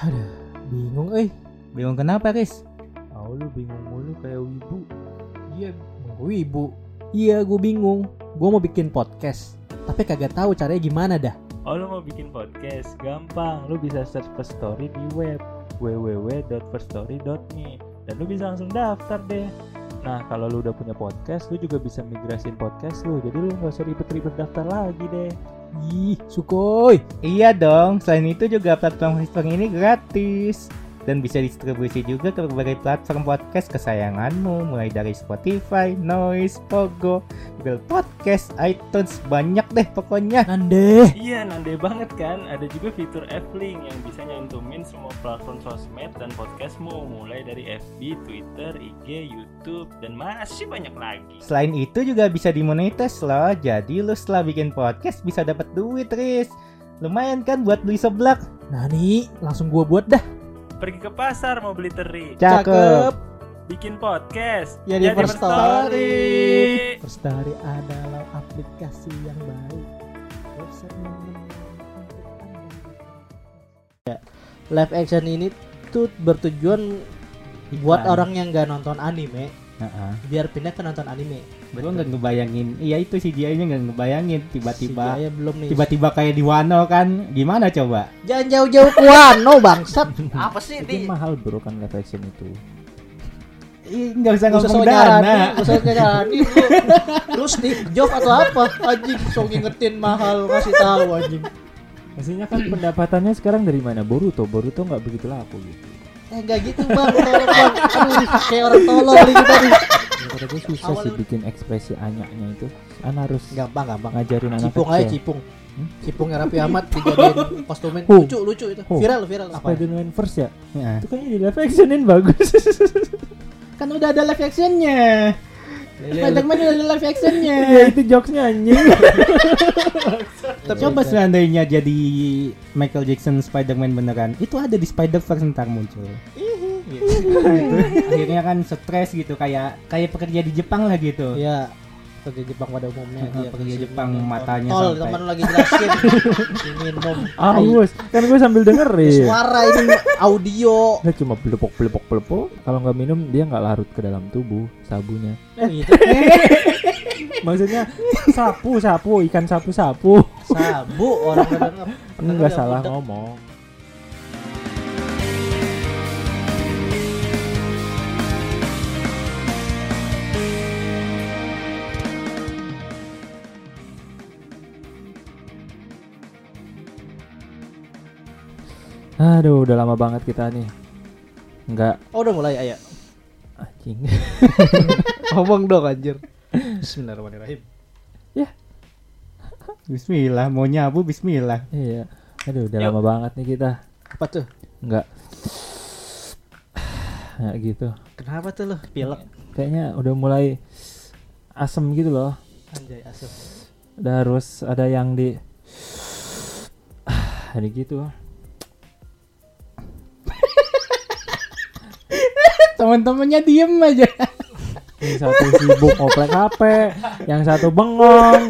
Aduh, bingung eh. Bingung kenapa, Riz? Oh, lu bingung mulu kayak wibu. Iya, wibu. Iya, gue bingung. Gue mau bikin podcast, tapi kagak tahu caranya gimana dah. Oh lu mau bikin podcast? Gampang, lu bisa search First Story di web www.firststory.me dan lu bisa langsung daftar deh. Nah kalau lu udah punya podcast, lu juga bisa migrasin podcast lu. Jadi lu nggak usah ribet-ribet daftar lagi deh. Ih, sukoi. Iya dong, selain itu juga platform hosting ini gratis dan bisa distribusi juga ke berbagai platform podcast kesayanganmu mulai dari Spotify, Noise, Pogo, Google Podcast, iTunes, banyak deh pokoknya. Nande. Iya, nande banget kan? Ada juga fitur F-Link yang bisa nyantumin semua platform sosmed dan podcastmu mulai dari FB, Twitter, IG, YouTube, dan masih banyak lagi. Selain itu juga bisa dimonetize loh, jadi lu setelah bikin podcast bisa dapat duit, Riz. Lumayan kan buat beli seblak? Nah nih, langsung gue buat dah. Pergi ke pasar mau beli teri, Cakep. bikin podcast, Ya, di jadi First Story. First Story adalah aplikasi yang baik. Website yang Anda. Live action ini tuh bertujuan buat orang yang nggak nonton anime Heeh. biar pindah ke nonton anime. Gue nggak ngebayangin, iya itu si dia nya nggak ngebayangin tiba-tiba belum nih. tiba-tiba kayak di Wano kan, gimana coba? Jangan jauh-jauh ke Wano bangsat. Apa sih Itu mahal bro kan live action itu. Ih, nggak usah Gak usah ngomong dana. usah nyarani lu. Lu Steve Jobs atau apa? Anjing, sok ngingetin mahal kasih tahu anjing. Maksudnya kan pendapatannya sekarang dari mana? Boruto, Boruto nggak begitu laku gitu. Eh gitu bang, tolong bang. Aduh, kayak orang tolol ini tadi. Kata gue susah Awalnya sih bikin ekspresi anyaknya itu. Kan harus Gampang, gampang. ngajarin anak Cipung aja kecil. cipung. Cipungnya Raffi Ahmad dijadiin kostumen Huh. lucu lucu itu. Huh. Viral viral apa? Spider-Man first ya? Ya. Itu kayaknya di live actionin bagus. Kan udah ada live actionnya. Spider-Man udah ada live actionnya. ya itu jokesnya anjing. Coba seandainya jadi Michael Jackson Spider-Man beneran, itu ada di Spider-Verse ntar muncul. Itu akhirnya kan stres gitu kayak kayak pekerja di Jepang lah gitu. Iya. Kerja Jepang pada umumnya dia pekerja ke sini Jepang, matanya tol, sampai- teman lu lagi jelasin Si minum Awas, kan gue sambil dengerin. suara ini audio Dia cuma belepok belepok belepok. Kalau nggak minum dia nggak larut ke dalam tubuh sabunya. gitu. Maksudnya sapu sapu ikan sapu sapu. sabu orang udah salah ngomong. Aduh, udah lama banget kita nih. Enggak oh udah mulai ayo anjing. ngomong dong anjir Bismillahirrahmanirrahim Bismillah, mau nyabu Bismillah. iya. Aduh, udah lama banget nih kita. apa tuh Enggak. Ya gitu. kenapa tuh lo pilek Kayaknya udah mulai asem gitu loh. anjay asem Udah harus ada yang di ada gitu. Teman-temannya diem aja. Yang satu sibuk ngoprek HP, yang satu bengong.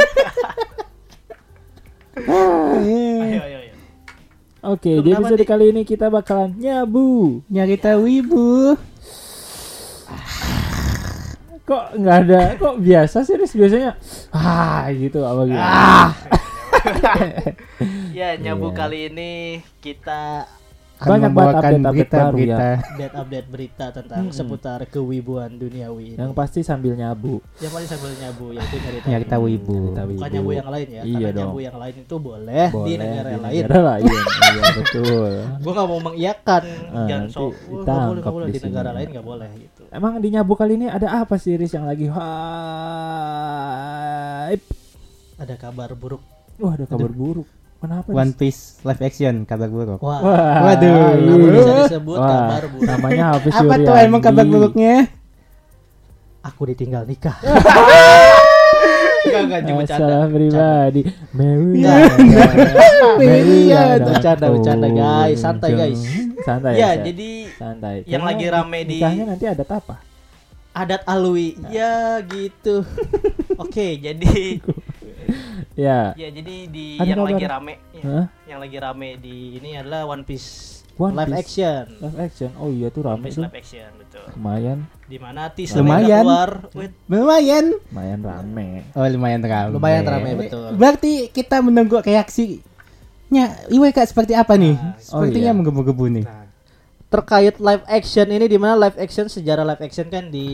ayo ayo ayo Oke, Lu di episode kali ini kita bakalan nyabu. Nyari tahu ibu. Kok nggak ada? Kok biasa sih Riz? biasanya? Ah, gitu apa gitu. ya nyabu Iya. kali ini kita Akan Banyak banget update-update baru ya. berita-berita. update update berita tentang Mm-mm. seputar kewibuan duniawi ini. Yang pasti sambil nyabu. yang paling sambil nyabu yaitu nyari tahu Nyari tahu ibu. Nyari tahu bukan nyabu yang lain ya Iya karena dong. nyabu yang lain itu boleh, di Boleh negara yang lain negara lain. iya betul. gue nggak mau mengiyakan Ah, jangan nanti sok "Wah, nggak boleh ditangkap nggak boleh di di negara sini." lain nggak boleh gitu Emang di nyabu kali ini ada apa sih Riz yang lagi hype? ada kabar buruk Wah ada kabar buruk. Kenapa? One? Piece live action kabar buruk. wah Wah, Waduh. nggak bisa disebut Wah, kabar buruk Namanya Hafiz Apa tuh Yuryandi. emang kabar buruknya? aku ditinggal nikah Enggak enggak Masalah pribadi. Mary. Mary. Bercanda, bercanda, guys. Santai, guys. Santai. ya jadi santai. yang Karena lagi rame di- Nikahnya nanti ada apa? adat alwi ya gitu oke jadi Ya. ya jadi di Ada yang kabar. lagi rame ya, yang lagi rame di ini adalah One Piece One live Piece. action. Live action. Oh iya tuh rame tuh. live action betul. Lumayan, Di mana teaser Lumayan. keluar. Wait, Lumayan. lumayan rame. Oh lumayan ramai. Lumayan ramai, betul. Berarti kita menunggu reaksinya IWK seperti apa nih? Nah, Sepertinya oh iya. menggebu-gebu nih. Nah, terkait live action ini di mana live action sejarah live action kan di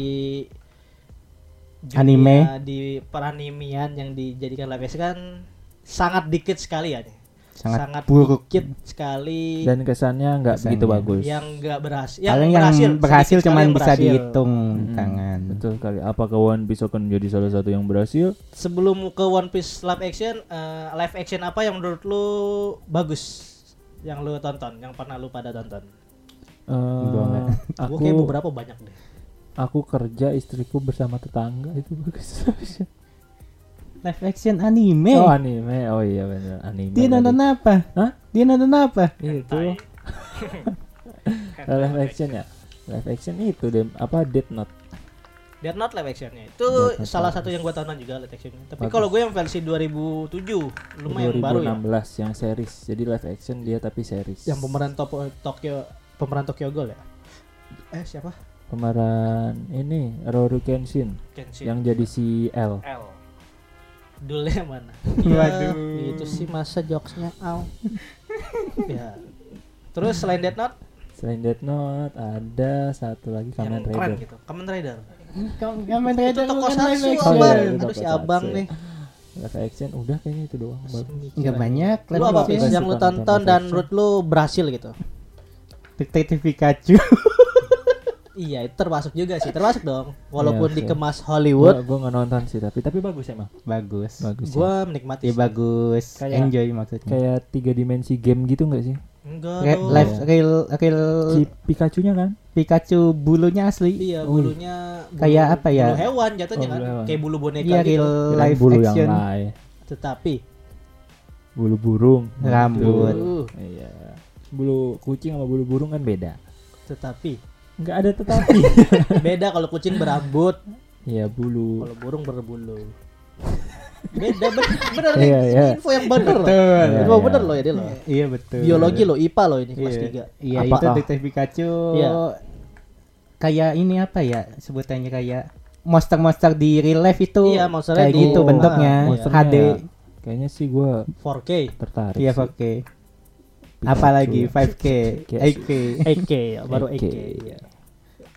dunia- Anime. di peranimian yang dijadikan live action kan sangat dikit sekali ya nih. Sangat buruk. dikit sekali Dan kesannya nggak begitu bagus. yang nggak berhasil Paling yang berhasil, sedikit sekali cuman yang bisa berhasil. dihitung Mm-mm. tangan. Betul sekali. Apakah One Piece akan menjadi salah satu yang berhasil? sebelum ke One Piece live action eh, live action apa yang menurut lu bagus yang lu tonton yang pernah lu pada tonton Eh, Gua nggak. aku aku kayak beberapa banyak deh aku kerja istriku bersama tetangga itu bagus. Live action anime. oh anime. Oh iya benar anime. Dia tadi. nonton apa? Hah? Dia nonton apa? Itu live action ya. Live action itu deh apa Death Note. Death Note live actionnya itu Death salah satu yang gua tonton juga live actionnya tapi kalau gue yang versi 2007 lumayan baru ya 2016 yang series. Jadi live action dia tapi series. yang pemeran top Tokyo pemeran Tokyo Ghoul ya eh siapa pemeran ini Rory Kenshin Kenshin. yang jadi si L. L dulnya mana? Waduh. Itu sih masa jokesnya Al. Ya. Terus selain Death Note? Selain Death Note ada satu lagi Kamen yang keren Rider. gitu Kamen Rider. Kamen itu Rider toko bukan Satsu live action. Oh, abang. iya, itu aduh si toko abang nih. Live action udah kayaknya itu doang. Enggak banyak lu apa yang lu tonton dan menurut lu berhasil gitu? Detektif Pikachu. iya itu termasuk juga sih termasuk dong walaupun Iya, dikemas Gua Hollywood gua nggak nonton sih tapi tapi bagus emang. bagus. Bagus. ya. gua menikmati Ya sih. bagus. Kayak- Enjoy maksudnya. Kayak tiga dimensi game gitu nggak sih? enggak Re- dong. live real real Si Pikachu-nya kan? Pikachu bulunya asli. iya bulunya bulu- Kayak apa ya? bulu hewan jatuhnya Oh, kan bulu hewan. kayak bulu boneka Iya gitu real live bulu action. yang lain. tetapi Bulu burung. Rambut. Iya. Bulu kucing sama bulu burung kan beda. tetapi Nggak ada tetapi. beda kalau kucing berambut Iya bulu. kalau burung berbulu beda bener, bener nih Iya, iya. info yang bener loh Betul. Iya, info iya. bener loh ya dia loh Iya betul. biologi loh IPA loh ini kelas Iya. 3 Iya itu Apakah- detektif Pikachu. Iya. Kayak ini apa ya sebutannya kayak monster-monster di real life itu. Iya, monsternya kayak di- gitu Ah, bentuknya. monsternya HD. ya. Kayaknya sih gua 4K tertarik. Iya sih. Apalagi 5K, Pikachu. 8K. 8K baru 8K, 8K. iya.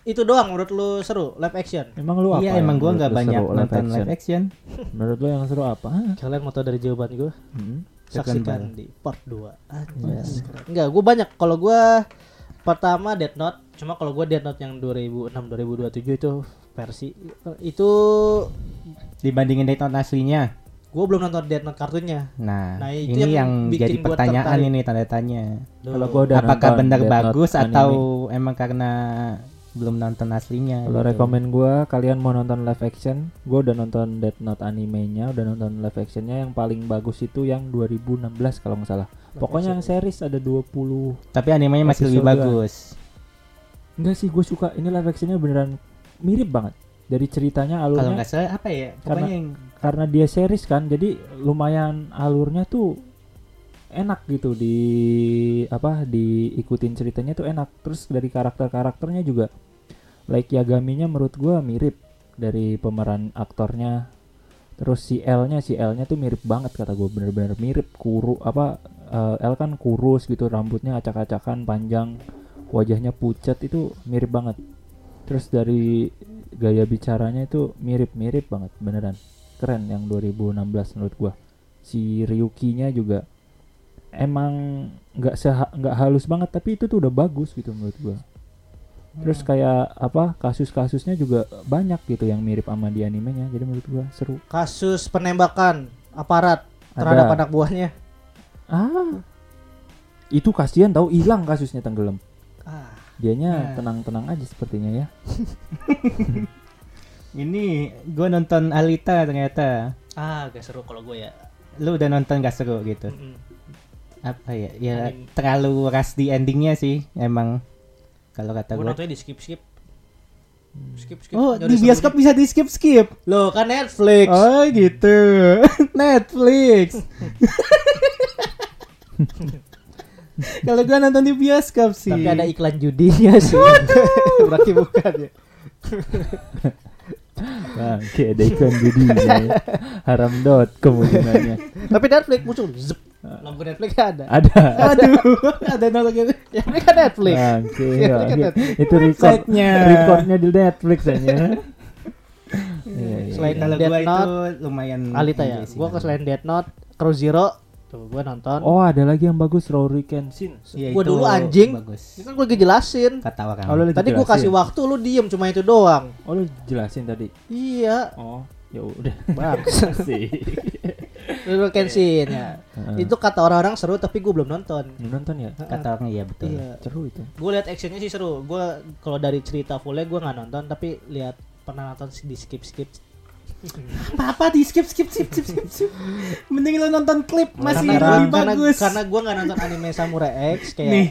itu doang menurut lu seru live action Emang lu apa? Iya emang gua nggak banyak seru nonton live action. Menurut lu yang seru apa? Kalian mau tahu dari jawaban gue Hmm. saksikan di part 2 Iya. enggak gue banyak kalau gue pertama Death Note cuma kalau gue Death Note yang 2006 2027 itu versi itu Dibandingin Death Note aslinya. Gue belum nonton Death Note kartunya Nah, Nah, itu ini yang yang, bikin jadi pertanyaan ini tanda tanya. Kalau gua udah Apakah nonton benar Death Note bagus anime. atau emang karena belum nonton aslinya? Kalau gitu. rekomen gua kalian mau nonton live action, gua udah nonton Death Note animenya, udah nonton live actionnya yang paling bagus itu yang 2016 kalau nggak salah. Pokoknya yang series ada 20 Tapi animenya masih lebih bagus. Enggak sih, gue suka ini live actionnya beneran mirip banget dari ceritanya Kalau alurnya nggak salah apa ya? Karena- Pokoknya yang karena dia series kan, jadi lumayan alurnya tuh enak gitu di apa diikutin ceritanya tuh enak. Terus dari karakter-karakternya juga like Yagaminya menurut gua mirip dari pemeran aktornya. Terus si L-nya si L-nya tuh mirip banget kata gue bener-bener mirip kuru apa eh, L kan kurus gitu rambutnya acak-acakan panjang wajahnya pucat itu mirip banget terus dari gaya bicaranya itu mirip-mirip banget beneran keren yang 2016 menurut gua. Si Ryuki-nya juga emang nggak nggak halus banget tapi itu tuh udah bagus gitu menurut gua. Terus kayak apa kasus-kasusnya juga banyak gitu yang mirip sama di animenya jadi menurut gua seru. Kasus penembakan aparat terhadap Ada. anak buahnya. Ah. Itu kasihan tahu hilang kasusnya tenggelam. Ah. Dianya Nah. tenang-tenang aja sepertinya ya ini gue nonton Alita ternyata. ah gak seru kalau gue ya Lu udah nonton gak seru gitu? Mm-mm. Apa ya? Ya Anim. terlalu ras di endingnya sih emang. Kalau kata gue gue. nontonnya di skip skip skip skip Oh Nggak di bioskop bisa di skip skip. loh kan Netflix Oh gitu. Netflix. Kalau gua nonton di bioskop sih. Tapi ada iklan judinya sih. Berarti bukan ya. Bangke ada iklan judinya ya. Haram.com hubungannya. Tapi Netflix muncul. Zep. Logo Netflix ada. Ada. Aduh, ada nonton gitu. Ya ini kan Netflix. Bangke. Wah, kan Netflix. Itu record Website-nya. recordnya di Netflix aja. Iya, iya. Selain Kalau Death gua itu lumayan Alita ya. Gua ke selain Death Note, Crow Zero. Tuh gua nonton. Oh, ada lagi yang bagus Rory Kenshin. Iya, Gua itu dulu anjing. Bagus. Ini kan gua lagi jelasin. Kata orang. Oh, Tadi gua jelasin. kasih waktu lu diem cuma itu doang. Oh, lu jelasin tadi. Iya. Oh, ya udah. Bangsa. sih. Lu Kenshin ya. Heeh. Itu kata orang-orang seru tapi gua belum nonton. Lu nonton ya? Kata orang iya betul. Iya. Seru itu. Gue lihat actionnya sih seru. Gue kalau dari cerita fullnya gue nggak nonton, tapi lihat pernah nonton di skip skip. Apa di skip skip skip skip skip. skip. Mending lu nonton klip masih karena, lebih karena, bagus. karena gue nggak nonton anime Samurai X kayak Nih.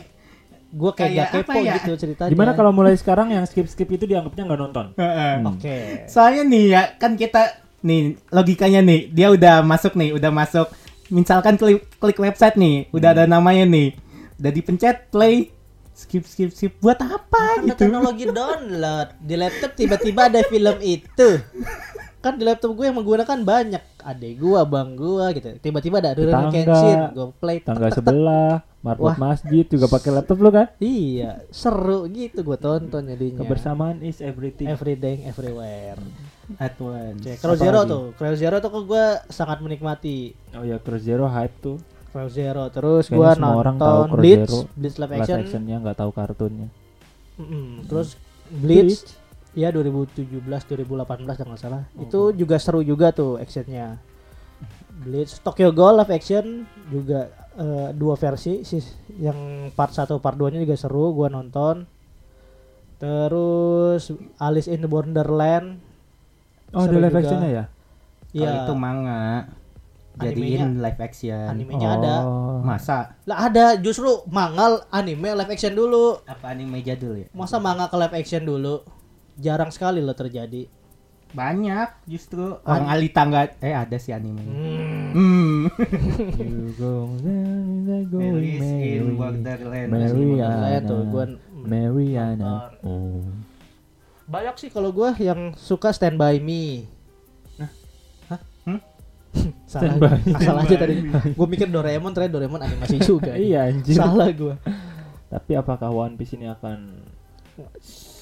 gue kayak, Kayak gak kepo ya? gitu ceritanya. Gimana kalau mulai sekarang yang skip-skip itu dianggapnya nggak nonton? Heeh. Oke. Soalnya nih ya kan kita nih logikanya nih dia udah masuk nih udah masuk misalkan klik klik website nih udah ada namanya nih udah dipencet play skip skip skip buat apa Karena gitu teknologi download di laptop tiba-tiba ada film itu. Kan di laptop gue yang menggunakan banyak adek gua, bang gua gitu. Tiba-tiba ada Rurouni Tetangga. Kenshin, gue play. Tangga tek, tek, tek. sebelah, marbot masjid juga pakai laptop lu kan? Iya, seru gitu gue tonton jadinya. Kebersamaan is everything. Everything, everywhere. at once Crow Zero lagi? tuh, Crow Zero tuh kok gue sangat menikmati. Oh ya Crow Zero hype tuh. Crow Zero terus gue semua orang tahu nonton Crow Zero. Bleach live Live action. actionnya nggak tahu kartunnya. Mm-mm. Terus Bleach, ya 2017 2018 kalau nggak salah. Itu juga seru juga tuh actionnya. Bleach Tokyo Ghoul live action juga eh, dua versi sih yang part 1 part 2 nya juga seru gua nonton. Terus Alice in Borderland Oh ada live actionnya ya? Kalau Iya. itu manga jadiin live action Animenya ada. Oh. masa Lah ada justru mangal anime live action dulu. apa anime jadul ya Masa manga ke live action dulu? Jarang sekali loh terjadi. banyak justru orang Alita nggak eh ada sih anime Hmm. hmm. You go, in Mary. Borderland Saya Mariana. tuh gua Mariana. Oh. banyak sih kalau gua yang suka Stand By Me. Hah? Hmm? Salah, Stand By asal aja tadi. Gua mikir Doraemon, ternyata Doraemon animasi juga. Iya anjir. Salah gua. Tapi apakah One Piece ini akan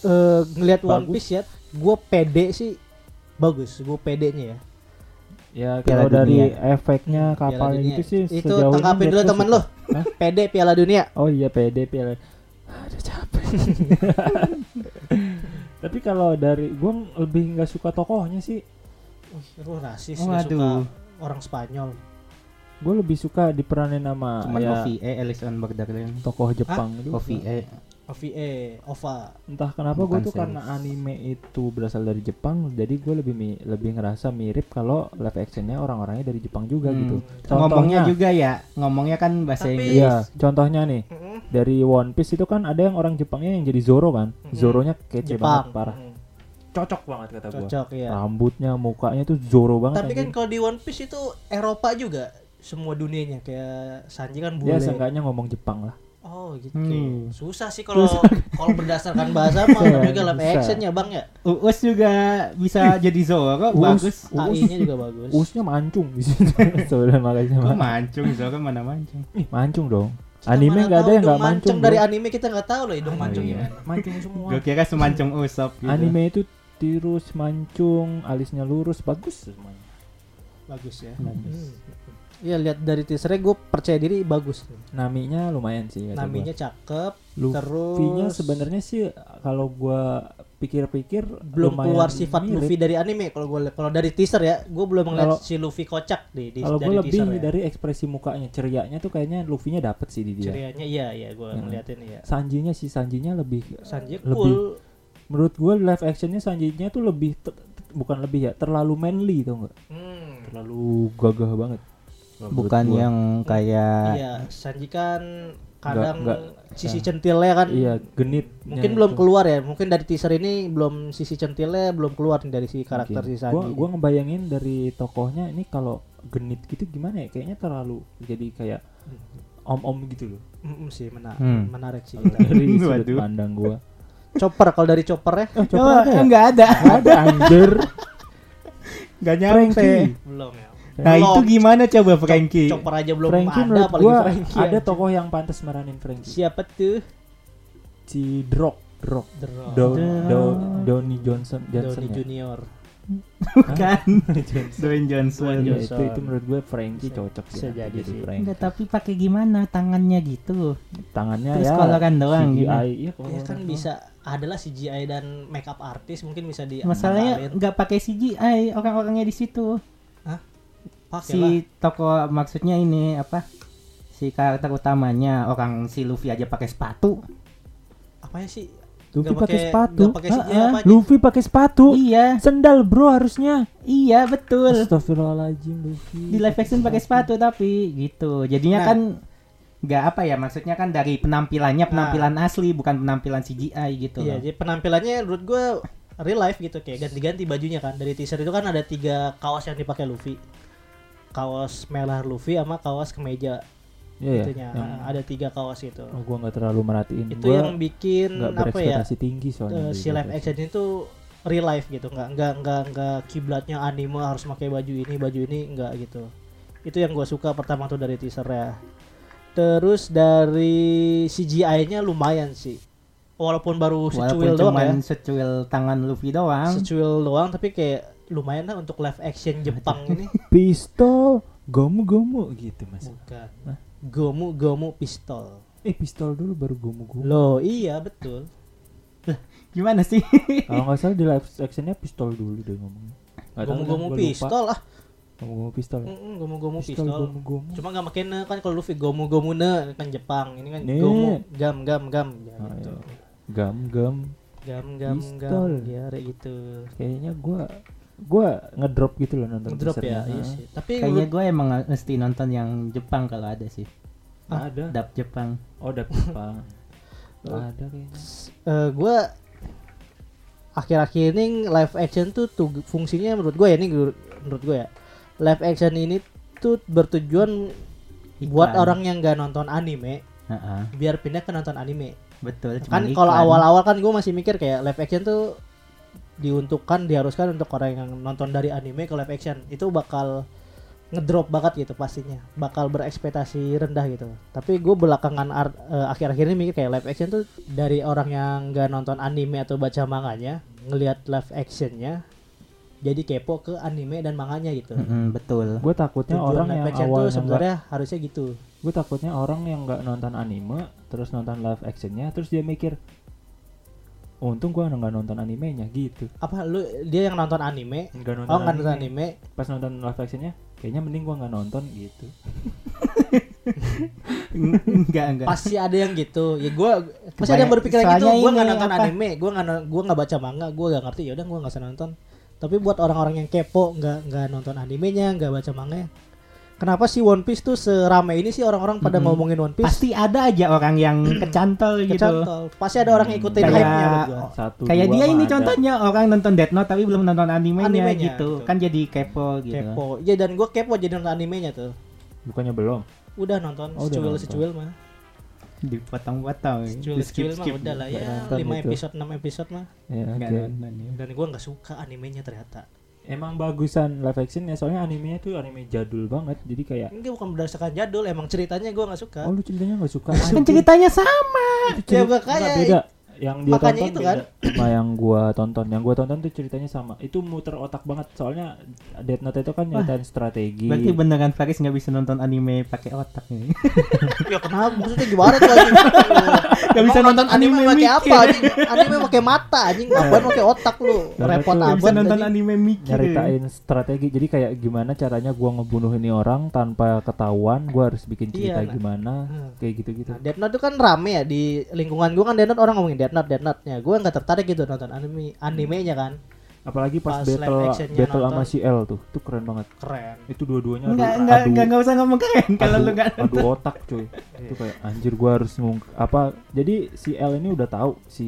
Eh ngelihat One Bagus. Piece ya, gua pede sih bagus. Gua pedenya ya. ya Piala kalau dari Dunia. efeknya kapal itu sih Itu sejauh ini tangkapin dulu temen. Hah? Pede Piala Dunia. Oh iya PD piala. Ada capek. Tapi kalau dari gua lebih nggak suka tokohnya sih. Wih, lu rasis Oh, suka aduh. orang Spanyol. Gue lebih suka diperanin sama cuman ya, OVA Alice in Borderland tokoh Jepang itu. OVA OVA, OVA. Entah kenapa gue tuh series. karena anime itu berasal dari Jepang, jadi gue lebih mi- lebih ngerasa mirip kalau live actionnya orang-orangnya dari Jepang juga Hmm. gitu. ngomongnya juga ya ngomongnya kan bahasa Tapi- Inggris Iya, contohnya nih dari One Piece itu kan ada yang orang Jepangnya yang jadi Zoro kan, Zoronya kece banget Jepang. parah, Mm, cocok banget kata gue. Cocok ya. Rambutnya, mukanya tuh Zoro banget. Tapi kan kalau di One Piece itu Eropa juga semua dunianya kayak Sanji kan bule. ya seenggaknya ngomong Jepang lah. Oh gitu. Hmm. Susah sih kalau kalau berdasarkan bahasa mah Iya, juga live susah. action ya Bang ya. Uus juga bisa jadi Zoro Uus. bagus AI-nya juga bagus. Usnya mancung di situ. Sebenarnya makanya kok mancung Zoro mana mancung Ih, mancung dong. Kita Anime nggak ada yang nggak hidung mancung. dari anime kita nggak tahu loh hidung Oh, mancung iya. mancung semua. gue kira semancung Usop gitu Anime itu tirus, mancung, alisnya lurus, bagus semuanya. Bagus ya. Bagus. Iya lihat dari teasernya gue percaya diri bagus. Naminya lumayan sih. kata Namanya gua. cakep. Luffy-nya terus- sebenarnya sih kalau gua pikir-pikir belum keluar sifat mirip. Luffy dari anime kalau gue kalau dari teaser ya gue belum ngeliat si Luffy kocak di, di Kalau dari gue lebih teaser ya. dari ekspresi mukanya, cerianya tuh kayaknya Luffy-nya dapet sih di dia. cerianya iya iya gue Hmm. ngeliatin ya Sanjinya sih Sanjinya lebih Sanji lebih cool menurut gue live actionnya Sanjinya tuh lebih bukan lebih ya terlalu manly tau nggak Hmm. terlalu gagah banget Bukan gua. yang kayak iya Sanji kan kadang nggak. sisi centilnya kan iya genit mungkin belum keluar ya mungkin dari teaser ini belum sisi centilnya belum keluar nih dari si karakter si Sanji gua gua ngebayangin dari tokohnya ini kalau genit gitu gimana ya kayaknya terlalu jadi kayak om-om gitu loh Mm, sih menarik, Hmm. menarik sih dari sudut pandang gua Chopper kalau dari chopper ya oh, Oh, coba ada ya? enggak ada. Nggak ada anjir Enggak nyampe. Belum ya. Nah, itu gimana coba Frankie? Chopper aja belum Frankie ada menurut apalagi gua Frankie. ada tokoh yang pantas meranin Frankie Siapa tuh? si Drog Drog The Rock. Do, The Do, Rock. Donny Johnson Johnson Downey ya? Junior. Bukan. Johnson. Dwayne Johnson. Ya, Johnson. itu itu menurut gue Frankie cocok bisa ya jadi sih. Frankie. Enggak, tapi pakai gimana tangannya gitu? tangannya Terus ya coloran doang CGI gitu. iya Ya kan doang. bisa adalah CGI dan makeup artis mungkin bisa di Masalahnya nggak pakai CGI orang-orangnya di situ. Si lah. toko maksudnya ini apa? Si karakter utamanya orang si Luffy aja pakai sepatu. Apa ya sih? Luffy pakai sepatu Heeh. apa aja. Luffy pakai sepatu Iya, sendal bro harusnya iya betul. Astagfirullahaladzim Luffy Di live action pakai sepatu tapi gitu. Jadinya Nah. kan nggak apa ya maksudnya kan dari penampilannya penampilan asli bukan penampilan CGI gitu Iya, loh. jadi penampilannya menurut gue real life gitu kayak ganti-ganti bajunya kan. Dari teaser itu kan ada tiga kaos yang dipakai Luffy. Kaos merah Luffy sama kaos kemeja. Iya ya itunya. yang, Ada tiga kaos itu. oh, gua nggak terlalu merhatiin. Itu Gua yang bikin apa ya? tinggi soalnya dari si live action itu real life gitu. Nggak nggak nggak nggak kiblatnya anime harus pakai baju ini baju ini nggak gitu. Itu yang gue suka pertama tuh dari teaser ya. Terus dari CGI-nya lumayan sih. Walaupun baru Walaupun secuil doang ya. cuman secuil tangan Luffy doang. secuil doang tapi kayak lumayan lah untuk live action Jepang ini pistol gomu gomu gitu mas bukan Hah? gomu gomu pistol eh pistol dulu baru gomu gomu loh iya betul Gimana sih? kalau nggak salah di live actionnya pistol dulu deh ngomongnya Nggak tahu gomu dah, gomu gua lupa. pistol ah gomu gomu pistol ya? Mm-mm, gomu gomu pistol pistol gomu gomu Cuma gak makin kan kalau Luffy gomu gomu ne kan Jepang. Ini kan Ne. gomu gam gam gam ya, Ah, gitu. iya. gam gam Gam gam Pistol. gam ya kayak gitu. kayaknya gua gua ngedrop gitu loh nonton Drop teasernya. ya, iya Ah. sih. Tapi Kayaknya gue emang mesti nonton yang Jepang kalau ada sih. Nggak ada Dub Jepang. oh ada Jepang ada kayaknya eh, gua akhir-akhir ini live action tuh tuh fungsinya menurut gue ya ini menurut gue ya live action ini tuh bertujuan buat Iklan. orang yang gak nonton anime Heeh, biar pindah ke nonton anime betul. kan kalau awal-awal kan gue masih mikir kayak live action tuh diuntukkan diharuskan untuk orang yang nonton dari anime ke live action itu bakal ngedrop banget gitu pastinya. Bakal berekspektasi rendah gitu. Tapi gue belakangan ar- eh, akhir-akhir ini mikir kayak live action tuh dari orang yang gak nonton anime atau baca manganya ngelihat live actionnya jadi kepo ke anime dan manganya gitu. Mm-mm, betul. gue takutnya Tujuan orang live yang tuh awalnya sebenarnya harusnya gitu. Gue takutnya orang yang nggak nonton anime terus nonton live actionnya terus dia mikir untung gue nggak nonton animenya gitu. Apa lu dia yang nonton anime? Nggak nonton, oh nggak anime. nonton anime. pas nonton live actionnya kayaknya mending gue nggak nonton gitu. Enggak enggak. pasti ada yang gitu. Ya gue pasti ada yang berpikiran gitu. ini nggak nonton apa? anime gue nggak gua nggak baca manga gue nggak ngerti. Ya udah gue nggak usah nonton. Tapi buat orang-orang yang kepo nggak nggak nonton animenya nggak baca manga kenapa sih One Piece tuh serame ini sih orang-orang pada Mm-mm. ngomongin One Piece Pasti ada aja orang yang kecantol gitu. kecantol pasti ada orang yang ikutin Kayak- hype-nya satu Kayak dua dia ini ada. contohnya orang nonton Death Note tapi belum nonton animenya, Animenya, gitu. gitu. Kan jadi kepo gitu. kepo ya dan gue kepo jadi nonton animenya tuh bukannya belum udah nonton Oh, secuil nonton. secuil mah Dipotong-potong. secuil secuil mah udah lah ya nonton 5 itu. episode 6 episode mah ya nonton ya. dan gue nggak suka animenya ternyata emang bagusan live action ya soalnya animenya tuh anime jadul banget jadi kayak ini bukan berdasarkan jadul emang ceritanya gue nggak suka. Oh lu ceritanya nggak suka? Kan ceritanya sama. ya makanya Nggak, beda yang dia Makanya tonton itu kan. sama yang gua tonton. Yang gua tonton tuh ceritanya sama. Itu muter otak banget. Soalnya Death Note itu kan nyeritain strategi. Berarti beneran Faris nggak bisa nonton anime pakai otak nih. ya kenapa? Maksudnya gimana tuh anjing Gak bisa nonton anime pakai mikir. apa? Anjing anime pakai mata anjing. Ngapain pakai otak lu? Repot Gak bisa amat nonton anime mikir. nyeritain strategi. Jadi kayak gimana caranya gua ngebunuh ini orang tanpa ketahuan? Gua harus bikin cerita Iya, nah. gimana? Hmm. kayak gitu-gitu. Nah, Death Note itu kan rame ya di lingkungan gua kan Death Note orang ngomongin Death Note Death Note nya gue nggak tertarik gitu nonton anime animenya kan. Apalagi pas, Pas battle battle sama si L tuh. Tuh keren banget. Keren. Itu dua-duanya adu- enggak adu- enggak enggak usah ngomong keren kalau lu enggak adu otak cuy. Itu kayak anjir gua harus ngung apa jadi si L ini udah tahu si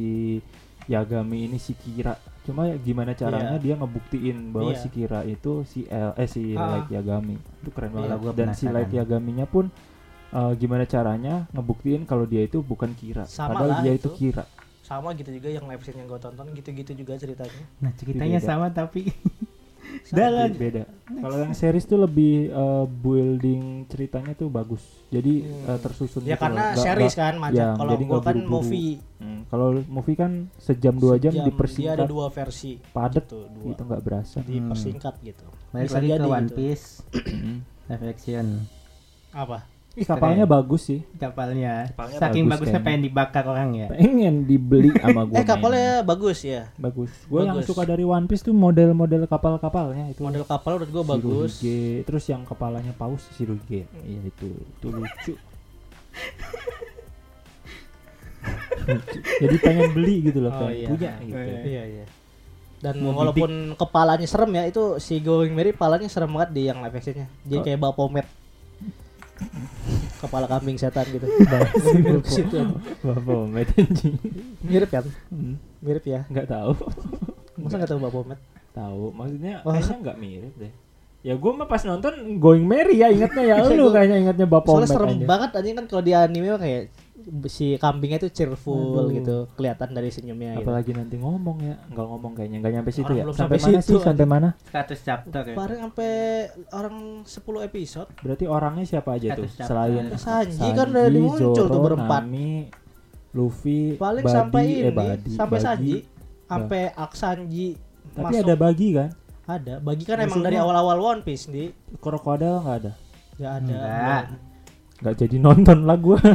Yagami ini si Kira. Cuma ya gimana caranya Iya. dia ngebuktiin bahwa Iya. si Kira itu si L eh si Ah. Light Yagami. Itu keren Iya, banget gua dan si. Light Yagaminya pun eh, gimana caranya ngebuktiin kalau dia itu bukan Kira. Sama padahal lah dia itu itu. Kira sama gitu juga yang live scene yang gue tonton gitu-gitu juga ceritanya. Nah ceritanya Beda. sama tapi dalam beda kalau yang series tuh lebih eh, building ceritanya tuh bagus. Jadi Hmm. eh, tersusun ya gitu karena loh. Series kan macam ya, kalau gue kan buru-buru. movie. Hmm, kalau movie kan sejam dua jam sejam, dia ada dipersingkat dua versi. Padet gitu dua. Itu nggak berasa. Dipersingkat gitu. Balik lagi ke One gitu. Piece. Live action. Apa Ih, kapalnya bagus sih. Kapalnya. Kapalnya saking bagus bagusnya kan. pengen dibakar orang ya. Pengen dibeli sama gue eh kapalnya bagus ya? Bagus. Gue yang Bagus. suka dari One Piece tuh model-model kapal-kapalnya itu. Model kapal menurut gue bagus. Shirohige. terus yang kepalanya paus Shirohige iya itu. Itu lucu. Jadi pengen beli gitu loh Oh, pengen iya. punya gitu. Iya iya dan Mau walaupun kepalanya serem ya itu si Going Merry kepalanya serem banget di yang live actionnya. Jadi Oh. kayak Bapomet kepala kambing setan gitu. Ke situ. Bapak Met anjing. Mirip kan? Hmm, mirip ya? Nggak tahu. Masa nggak tahu Bapomet tahu. Maksudnya Oh. kayaknya nggak mirip deh. Ya gue mah pas nonton Going Merry ya ingatnya ya. Lu kayaknya ingatnya Bapak soalnya serem aja. banget anjing kan kalau di anime mah kayak si kambingnya tuh cheerful Aduh. gitu kelihatan dari senyumnya gitu. apalagi nanti ngomong ya nggak ngomong kayaknya nggak nyampe situ Orang ya belum sampai, sampai mana situ, sih sampai mana 100 chapter ya Kemarin sampai orang 10 episode berarti orangnya siapa aja tuh chapter. selain Sanji kan udah muncul tuh berempat. Nami, Luffy paling Buddy, sampai ini eh, Buddy, sampai Bagi. Sanji sampai Aksanji tapi masuk. ada bagi kan ada bagi kan emang Musuhnya- dari awal-awal One Piece di krokodil nggak ada nggak ada Enggak. Nggak jadi nonton lah gua.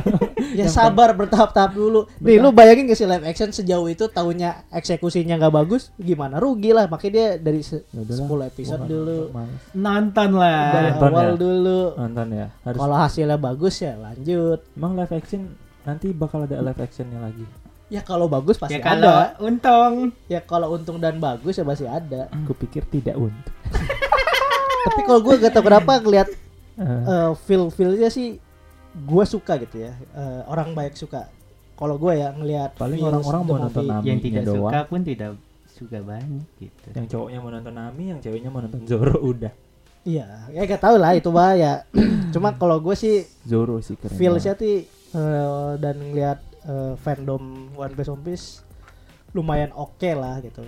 Ya sabar bertahap-tahap dulu. Nih lu bayangin gak sih live action sejauh itu tahunya eksekusinya nggak bagus gimana? Rugi lah makanya dia dari se- Ya udahlah, 10 episode gua dulu. nonton dari lah. Nonton awal ya? dulu. Nonton ya harus. Kalau hasilnya bagus ya lanjut. Emang live action nanti bakal ada live actionnya lagi? Ya kalau bagus pasti ya kalau ada. untung. Ya kalau untung dan bagus ya pasti ada. Kupikir tidak untuk tapi kalau gue gak tau kenapa ngeliat Eh, eh, feel feelnya sih gue suka gitu ya Eh, orang baik suka kalau gue ya ngelihat Paling orang-orang mau nonton. Nami. yang tidak doang. suka pun tidak suka banyak gitu yang cowoknya mau nonton Nami yang ceweknya mau nonton Zoro udah iya ya gak tau lah itu mah ya cuma kalau gue sih Zoro sih keren feelsnya sih eh, dan ngelihat eh, fandom One Piece One Piece lumayan oke lah gitu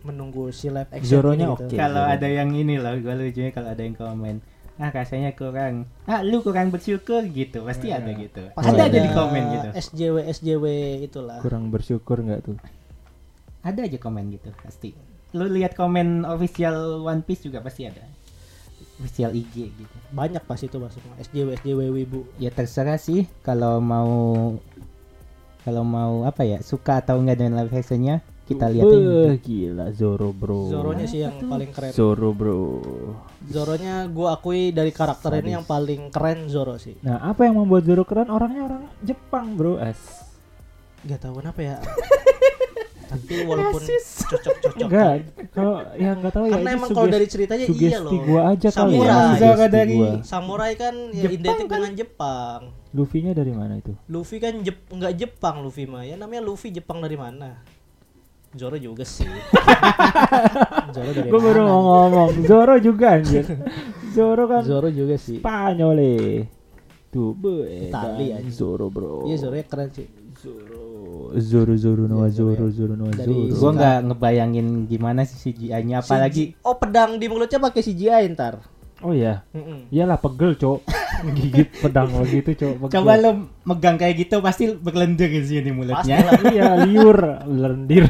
menunggu si live action Zoronya gitu. oke. kalau Zoro. ada yang ini loh gue lucunya kalau ada yang komen ah rasanya kurang. Ah lu kurang bersyukur gitu. Pasti Iya. ada gitu. Pasti ada aja di komen gitu. SJW SJW itulah. Kurang bersyukur nggak tuh? Ada aja komen gitu pasti. Lu lihat komen official One Piece juga pasti ada. Official IG gitu. Banyak pas itu masuknya. SJW SJW wibu. Ya terserah sih. Kalau mau kalau mau apa ya suka atau enggak dengan live actionnya kita lihat Beuh, gila Zoro bro Zoronya sih yang paling keren Zoro bro Zoronya gue akui dari karakter ini Sadis. yang paling keren Zoro sih. nah apa yang membuat Zoro keren orangnya orang Jepang bro es Gak tahu kenapa ya. Tapi walaupun cocok-cocok. enggak kalau ya nggak tahu ya Karena emang kalau dari ceritanya iya sugesti loh. gua aja kali ya Samurai. sugesti Zoro dari- gua. Samurai kan ya Jepang identik kan? dengan Jepang. Luffy-nya dari mana itu Luffy kan Jep nggak Jepang Luffy mah ya namanya Luffy Jepang dari mana? Zoro juga sih. Zoro dari Gue baru mau ngomong Zoro juga anjir Zoro kan Zoro juga sih. Spanyol eh. Tuh be Itali, anjing. Zoro bro Iya Zoro keren sih. Zoro Zoro Zoro Noah Iya, Zoro Zoro ya. Zoro Noah Zoro gua nggak ngebayangin gimana sih CGI-nya apalagi Oh pedang di mulutnya pakai CGI ntar. Oh iya Mm-mm. Iyalah pegel cok Gigit pedang begitu cok pegel. coba lu megang kayak gitu pasti berlendir di sini Pasti mulutnya lah. Iya liur Lendir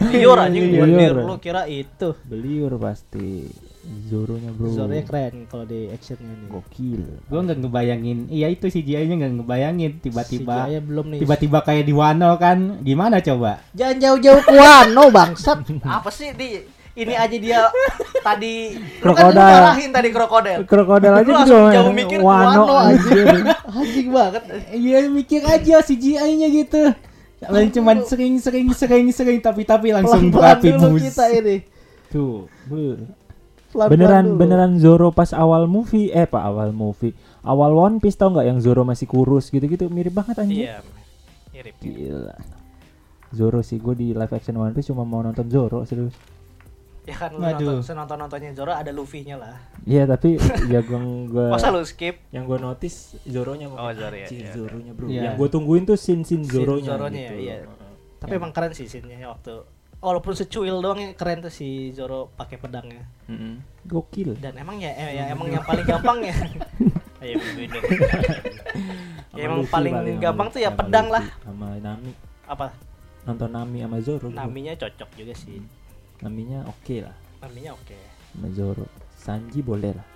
Liur anjing Liur. liur. Lu kira itu. Beliur pasti Zoronya bro Zoronya keren kalau di actionnya nih. Gokil gua nggak ngebayangin iya itu CGI-nya nggak ngebayangin tiba-tiba CGI-nya belum nih. tiba-tiba kayak di Wano kan gimana coba Jangan jauh-jauh ke Wano bangsat. Apa sih di ini aja dia tadi kan Krokodil. marahin tadi krokodil. Krokodil aja gitu jauh mikir Wano Wano anjir Anjing banget. iya mikir aja CGI-nya gitu Paling cuman sering sering sering sering tapi tapi langsung berapi bus kita ini. Tuh. Pelan-pelan beneran dulu. beneran Zoro pas awal movie eh pak awal movie awal One Piece tau nggak yang Zoro masih kurus gitu-gitu mirip banget anjir Iya. Mirip. gila Zoro sih gue di live action One Piece cuma mau nonton Zoro serius Ya kan lu Waduh. nonton nonton nontonnya Zoro ada Luffy-nya lah. Iya tapi ya gue gua Masa lu skip? yang gue notice Zoronya Oh, Zoro ya, iya. Zoronya bro. Iya. Yang gue tungguin tuh scene scene Scene Zoronya. Zoronya ya, gitu. iya. Heeh. Tapi emang keren sih scene-nya waktu walaupun secuil doang ya keren tuh si Zoro pakai pedangnya. Mm-mm. Gokil. Dan emang ya, eh, ya emang yang paling gampang ya. Ayo Ya, emang Luffy paling gampang tuh ya pedang Luffy, lah. Sama Nami. Apa? Nonton Nami sama Zoro. gua. Naminya cocok juga sih. Naminya oke lah Naminya oke. sama Zoro. Sanji boleh lah.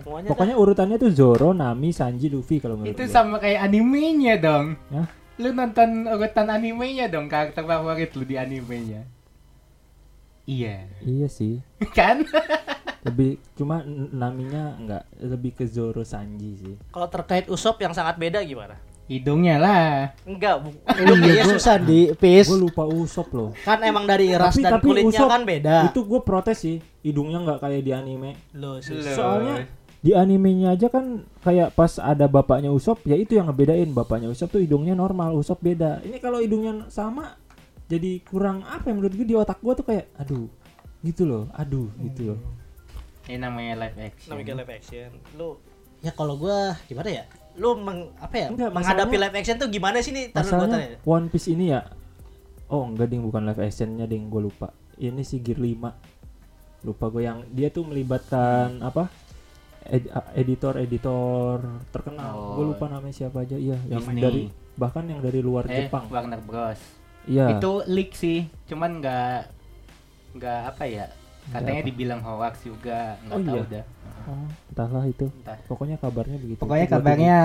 Semuanya Pokoknya urutannya tuh Zoro, Nami, Sanji, Luffy kalau menurut Itu gua. sama kayak animenya dong. Hah? Lu nonton urutan animenya dong, karakter favorit lu di animenya. Iya. Iya sih. kan? Lebih cuma Naminya enggak lebih ke Zoro Sanji sih. dah. kalau terkait Usop yang sangat beda gimana? Hidungnya lah. Enggak, bu. Hidungnya susah di Pis. Gue lupa Usop loh. Kan emang dari ras dan kulitnya Usopp kan beda. Itu gue protes sih, hidungnya nggak kayak di anime. Loh, sus- Loh. Soalnya di animenya aja kan kayak pas ada bapaknya Usop, ya itu yang ngebedain. Bapaknya Usop tuh hidungnya normal, Usop beda. Ini kalau hidungnya sama, jadi kurang apa ya menurut gue di otak gue tuh kayak, aduh, gitu loh, aduh, gitu loh. Ini namanya live action. namanya live action. Lu ya kalau gua gimana ya? Lu meng, apa ya? Enggak, menghadapi live action tuh gimana sih nih? Taruh gua tanya. Masalahnya One Piece ini ya, oh enggak ding bukan live actionnya ding, gue lupa. Ini si Gear 5 lupa gue yang dia tuh melibatkan apa ed- editor-editor terkenal. Oh. Gue lupa namanya siapa aja. Iya, yang Disney. dari bahkan yang dari luar Eh, Jepang. Warner Bros. Iya. Itu leak sih, cuman nggak nggak apa ya? Katanya apa? dibilang hoax juga, nggak Oh, tahu iya. dah. Oh, entahlah itu. Entah. Pokoknya kabarnya begitu. Pokoknya Gua kabarnya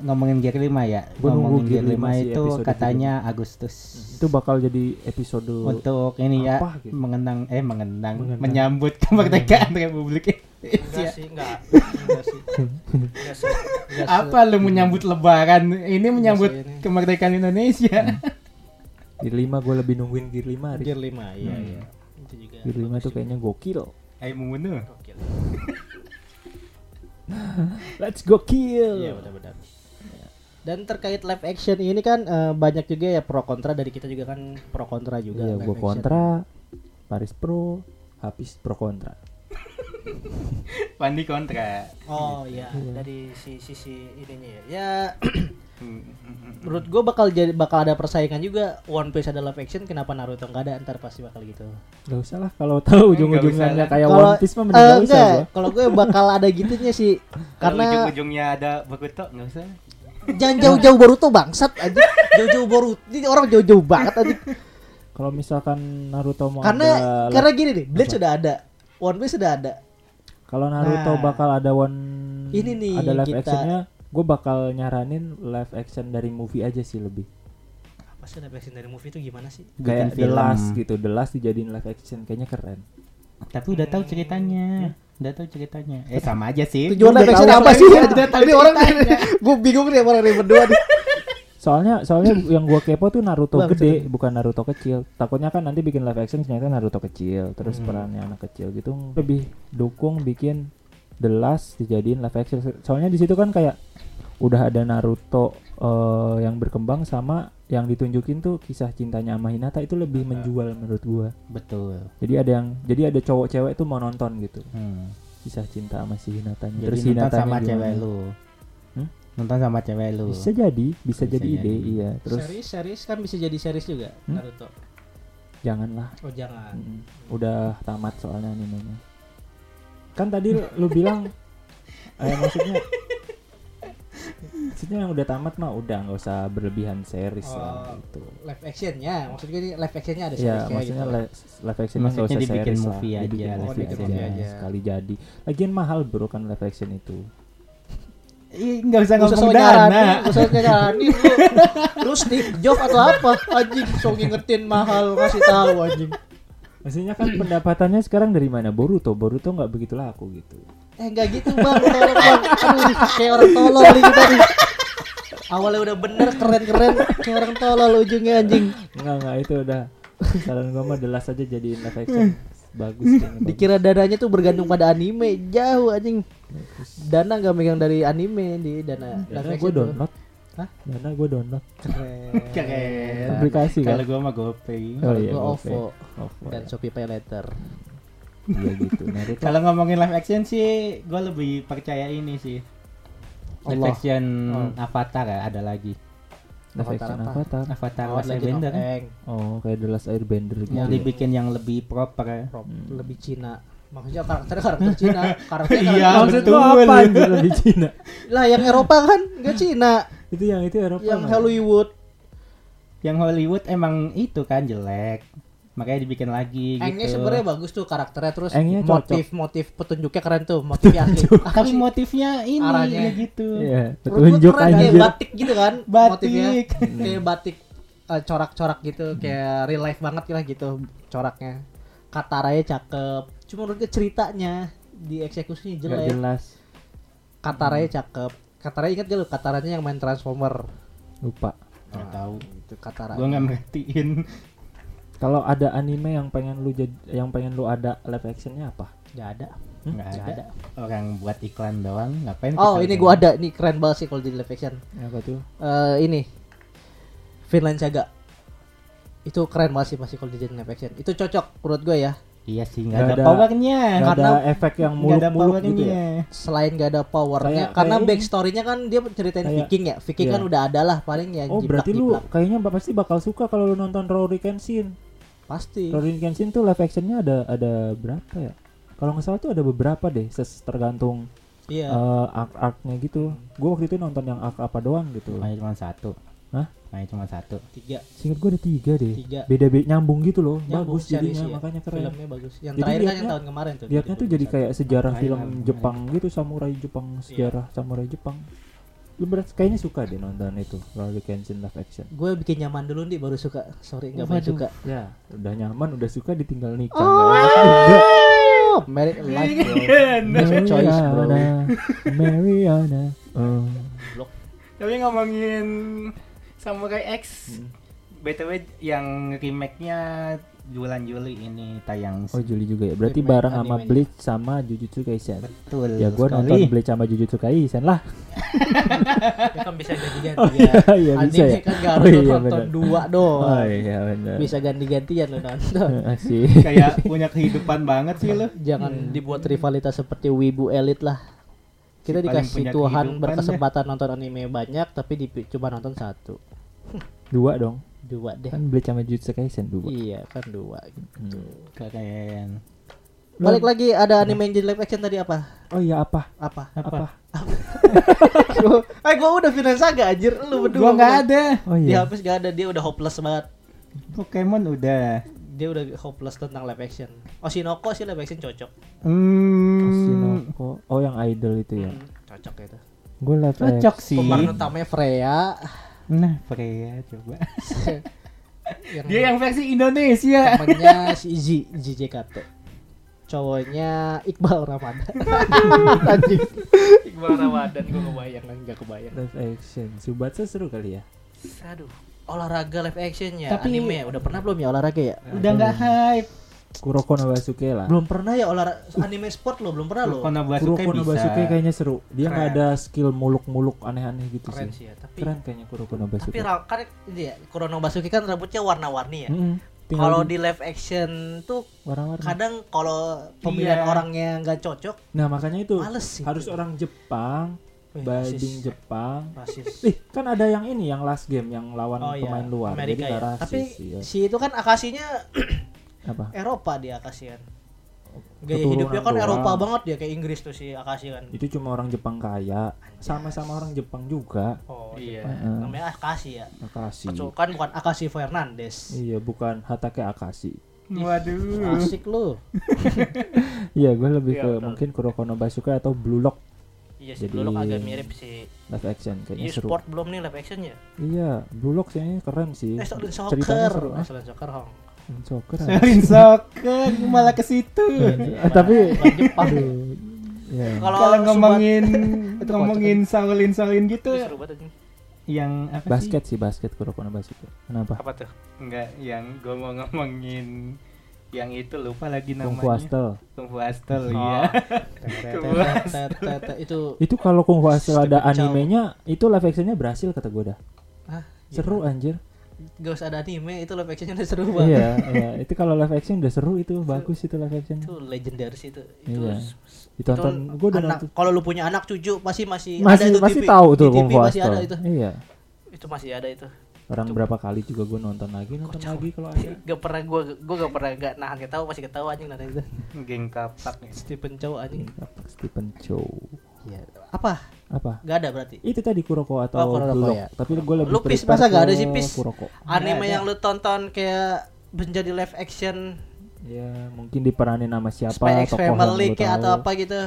ngomongin Gear 5 ya. Gua nunggu ngomongin Gear Gear 5 5 sih, itu katanya Agustus. tunggu. itu bakal jadi episode Untuk ini ya Apa gitu? mengenang eh mengenang, Mengenang. menyambut kemerdekaan Republik Enggak Indonesia. sih, enggak. Enggak sih. Enggak sih. Enggak sih. Apa lu menyambut lebaran? Ini menyambut ini. kemerdekaan Indonesia. Gear 5 gue lebih nungguin Gear 5 Riz. Gear 5, iya Hmm. iya. 5 tuh kayaknya gokil. Ayo membunuh. Gokil. Let's go kill. Iya, benar-benar. Dan terkait live action ini kan eh, banyak juga ya pro kontra dari kita juga kan pro kontra juga. Iya, gue action. kontra, Paris pro, habis pro kontra. Pandi kontra. Oh iya, Iya. dari si sisi ininya ya. Ya menurut gue bakal jadi bakal ada persaingan juga. One Piece ada live action kenapa Naruto nggak ada? Ntar pasti bakal gitu. Gak usah lah kalau tahu ujung-ujungnya kayak Kalau- One Piece mah mending gak usah kalau gue bakal ada gitunya sih. Karena ujung-ujungnya ada Boruto nggak usah. jangan jauh-jauh Boruto bangsat aja jauh-jauh Boruto ini orang jauh-jauh banget aja Kalau misalkan Naruto mau karena ada karena gini nih Bleach sudah ada. One Piece sudah ada. Kalau Naruto Nah. bakal ada one Ini nih, ada live kita- actionnya, gue bakal nyaranin live action dari movie aja sih lebih. apa sih live action dari movie itu gimana sih Kayak The film. Last gitu, The Last dijadiin live action kayaknya keren. Tapi udah tahu ceritanya. Udah tahu ceritanya. Eh sama aja sih. tujuan live action apa sih sih? Udah tahu ini orang gue bingung nih orang ini berdua nih Soalnya soalnya yang gua kepo tuh Naruto Bang, gede, bukan Naruto kecil. Takutnya kan nanti bikin live action ternyata Naruto kecil, terus Hmm. perannya anak kecil gitu. Lebih dukung bikin The Last dijadiin live action. Soalnya di situ kan kayak udah ada Naruto eh, yang berkembang sama yang ditunjukin tuh kisah cintanya sama Hinata itu lebih menjual menurut gua. Betul. Jadi ada yang jadi ada cowok cewek tuh mau nonton gitu. Hmm. Kisah cinta sama si Hinatanya. Jadi terus Hinatanya sama gimana? cewek lu. Hmm? Nonton sama cewek lu. Bisa jadi, bisa, Bisa jadi ide, jadi. iya. Terus series series kan bisa jadi series juga Hmm? Naruto janganlah oh jangan Mm, udah tamat soalnya animenya kan tadi lu- bilang eh, maksudnya maksudnya yang udah tamat mah udah nggak usah berlebihan series lah Oh, gitu live actionnya maksudnya ini live actionnya ada ya series kayak maksudnya gitu li- live action nggak Maksudnya usah dibikin series lah movie aja, dibikin live movie action aja, aja. sekali jadi lagian mahal bro kan live action itu Ih, nggak usah ngomong dana. gak usah nyaranin lu. Lu Steve Jobs atau apa? Anjing, sok ngingetin mahal ngasih tahu anjing. Maksudnya kan pendapatannya sekarang dari mana Boruto Boruto nggak begitu laku gitu Eh enggak gitu bang, tolong bang. Aduh, kayak orang tolol kita nih. Awalnya udah bener keren-keren, kayak orang tolol ujungnya anjing. nggak nggak itu udah saran gua mah jelas aja jadiin live action bagus kayaknya. Dikira dananya tuh bergantung pada anime, jauh anjing. Dana nggak megang dari anime di dana Dana gue tuh. Hah? Dana gue download. Keren. Keren. Aplikasi kan. Kalau gua mah GoPay. Oh iya, Gua GoPay. OVO OVO, dan ya. Shopee Pay Later. Iya gitu. Naruto. Kalau ngomongin live action sih, gue lebih percaya ini sih. Live Allah. action Oh. Avatar ya, ada lagi. Live Avatar action apa? Avatar. Avatar Oh, Last Airbender. Aang. Oh, kayak The Last Airbender gitu. Mau ya. dibikin yang lebih proper ya. Prop- Hmm. lebih Cina. Maksudnya karakternya karakter Cina, karakternya Iya, karakter- Maksud betul. lu apa anjir di Cina? Lah yang Eropa kan enggak Cina, Itu yang itu Eropa. yang? Hollywood. Yang Hollywood emang itu kan jelek. Makanya dibikin lagi Engnya gitu. sebenarnya bagus tuh karakternya terus Engnya cocok. motif-motif petunjuknya keren tuh, motifnya asli. Tapi motifnya ini Arahnya. ya gitu. Iya, petunjuk keren, kayak batik gitu kan Batik. motifnya kayak batik eh, corak-corak gitu kayak real life banget lah gitu coraknya kataranya cakep cuma menurut gue ceritanya di eksekusinya jelek jelas. kataranya cakep kataranya ingat gak lu kataranya yang main transformer Lupa. Nggak tahu. itu katara Gue nggak merhatiin. Kalau ada anime yang pengen lu jadi yang pengen lu ada live actionnya apa? nggak ada Nggak nggak ada. Orang buat iklan doang. Ngapain? oh ini gua ada ini keren banget sih kalau jadi live action Apa tuh? Eh, ini Finland Saga itu keren banget sih pasti kalau dijadiin live action itu cocok menurut gue ya Iya sih, Nggak ada, ada- powernya. Karena ada efek yang muluk-muluk gitu ya. selain gak ada powernya Kayak- karena kayak backstory-nya kan dia ceritain Kayak- Viking ya Viking iya. kan udah ada lah paling ya Oh, berarti lu kayaknya pasti bakal suka kalau lu nonton Rory Kenshin. pasti Rory Kenshin tuh live actionnya ada ada berapa ya? Kalau nggak salah tuh ada beberapa deh, ses tergantung iya eh, arc-arcnya gitu. Gue waktu itu nonton yang arc apa doang gitu. Makanya cuma satu. Hah? Makanya cuma satu. tiga Singkat gue ada tiga deh. Tiga. Beda beda nyambung gitu loh. Nyambung Bagus jadinya ya. makanya keren. filmnya bagus yang Jadi terakhir kan yang tahun kemarin tuh Lihatnya tuh jadi kayak sejarah Makanya film nyambung. Jepang gitu, samurai Jepang, sejarah samurai Jepang. Lu berat kayaknya suka deh nonton itu Rory Kenshin live action. gue bikin nyaman dulu nih baru suka sorry nggak banyak Waduh. suka Ya, udah nyaman, udah suka ditinggal nikah. oh married life bro choice, bro. Mariana, Mariana. Oh. Tapi ngomongin Samurai X, btw yang remake-nya bulan Juli ini tayang. Oh Juli juga ya. Berarti Remake bareng sama. Bleach sama Jujutsu Kaisen. Betul. Ya gua sekali. nonton Bleach sama Jujutsu Kaisen lah. ya kan bisa ganti-ganti Oh ya iya bisa anime ya. kan gak Oh harus iya, nonton bener. dua doang Oh iya benar. bisa ganti-gantian lo nonton Asik. Kayak punya kehidupan banget sih lu. jangan dibuat rivalitas seperti wibu elit lah kita Si dikasih Tuhan kehidupan berkesempatan nonton anime banyak tapi di, cuma nonton satu Dua dong. dua deh Kan Bleach sama Jujutsu Kaisen dua. iya kan dua gitu Hmm. Keren. balik lagi ada anime yang jadi live action tadi apa Oh iya apa? apa Apa? eh gua udah Vinland Saga anjir lu berdua Gua nggak ada. Oh di iya. hapus gak ada dia udah hopeless banget Pokemon udah. dia udah hopeless tentang live action Oshinoko sih live action cocok Hmm. Oh yang idol itu ya. Hmm, cocok itu Gue live Cocok sih. pemeran utamanya Freya Nah, Freya coba. yang Dia yang versi Indonesia. temennya si Iji Iji JKT cowoknya Iqbal Ramadan anjing Iqbal Ramadan gue kebayang kan gak kebayang live action. Subatsu seru kali ya. aduh olahraga live action ya Tapi- anime udah pernah belum ya olahraga ya Udah nggak hype. Kuroko no Basuke lah. belum pernah ya olahraga anime sport lo belum pernah lo Kono Basuke Kuroko no bisa. Basuke kayaknya seru. Dia nggak ada skill muluk-muluk aneh-aneh gitu keren sih. sih ya tapi Keren kayaknya Kuroko no Basuke. tapi kan ini ya Kurono Basuki kan rambutnya warna-warni ya. Tinggal kalau di live action tuh warna-warni. kadang kalau pemilihan Iya. orangnya nggak cocok Nah makanya itu males sih harus orang Jepang, bading. Jepang. rasis Ih kan ada yang ini yang last game yang lawan Oh iya, pemain luar. Amerika Jadi ya. rasis, Tapi iya. si itu kan akasinya apa? Eropa dia akasian. Gaya Keturunan hidupnya kan doang. Eropa banget dia kayak Inggris tuh si Akashi kan. Itu cuma orang Jepang kaya, sama-sama orang Jepang juga. Oh Iya. Heeh. Namanya Akashi ya. Akashi. Kecuali kan bukan Akashi Fernandes. Iya, bukan Hatake Akashi. Waduh. Asik lu. Iya, gue lebih Iya, ke betul. mungkin Kuroko no Basuke atau Blue Lock Iya sih Jadi- dulu agak mirip si live action kayaknya Iya seru. sport belum nih live action ya. Iya, Blue Lock kayaknya keren sih. Eh Solid Ceritanya Soccer. seru. Eh Soccer Hong. Soccer. ah. Selin soccer malah ke situ. Ah, tapi Jepang. aduh, ya. Kalau Kalau ngomongin Itu ngomongin Shaolin Shaolin gitu yang apa basket sih basket Kuroko no Basuke. Kenapa? Apa tuh? Enggak, yang gue mau ngomongin yang itu lupa lagi Kung namanya. Fu Hustle. Kung Fu Hustle, Oh. iya. Itu Itu kalau Kung Fu Hustle ada animenya, itu live actionnya berhasil kata gue dah. ah, Seru anjir. Gak usah ada anime itu live actionnya udah seru banget. Iya iya. Itu kalau live action udah seru itu bagus itu live action. Itu legendaris itu. Itu Iya. ditonton. itu gue udah anak- nonton. Kalau lu punya anak cucu pasti masih, ada masih itu masih TV. tahu tuh TV masih ada itu. Iya. Itu masih ada itu. Orang Itu- berapa kali juga gue nonton lagi nonton Kocak. lagi kalau ada. Gak pernah gua gua gak pernah gak nahan ketawa pasti ketawa anjing nonton itu. Geng kapak. Stephen Chow anjing. Stephen Chow. Iya. apa apa gak ada berarti itu tadi Kuroko atau Oh, Kuroko, Blok. ya. tapi gue lebih Lu, Pis, prefer masa nggak ada sih, Pis? Kuroko anime ada. yang lu tonton kayak menjadi live action ya mungkin diperanin sama siapa Spy X tokoh Family kayak atau apa gitu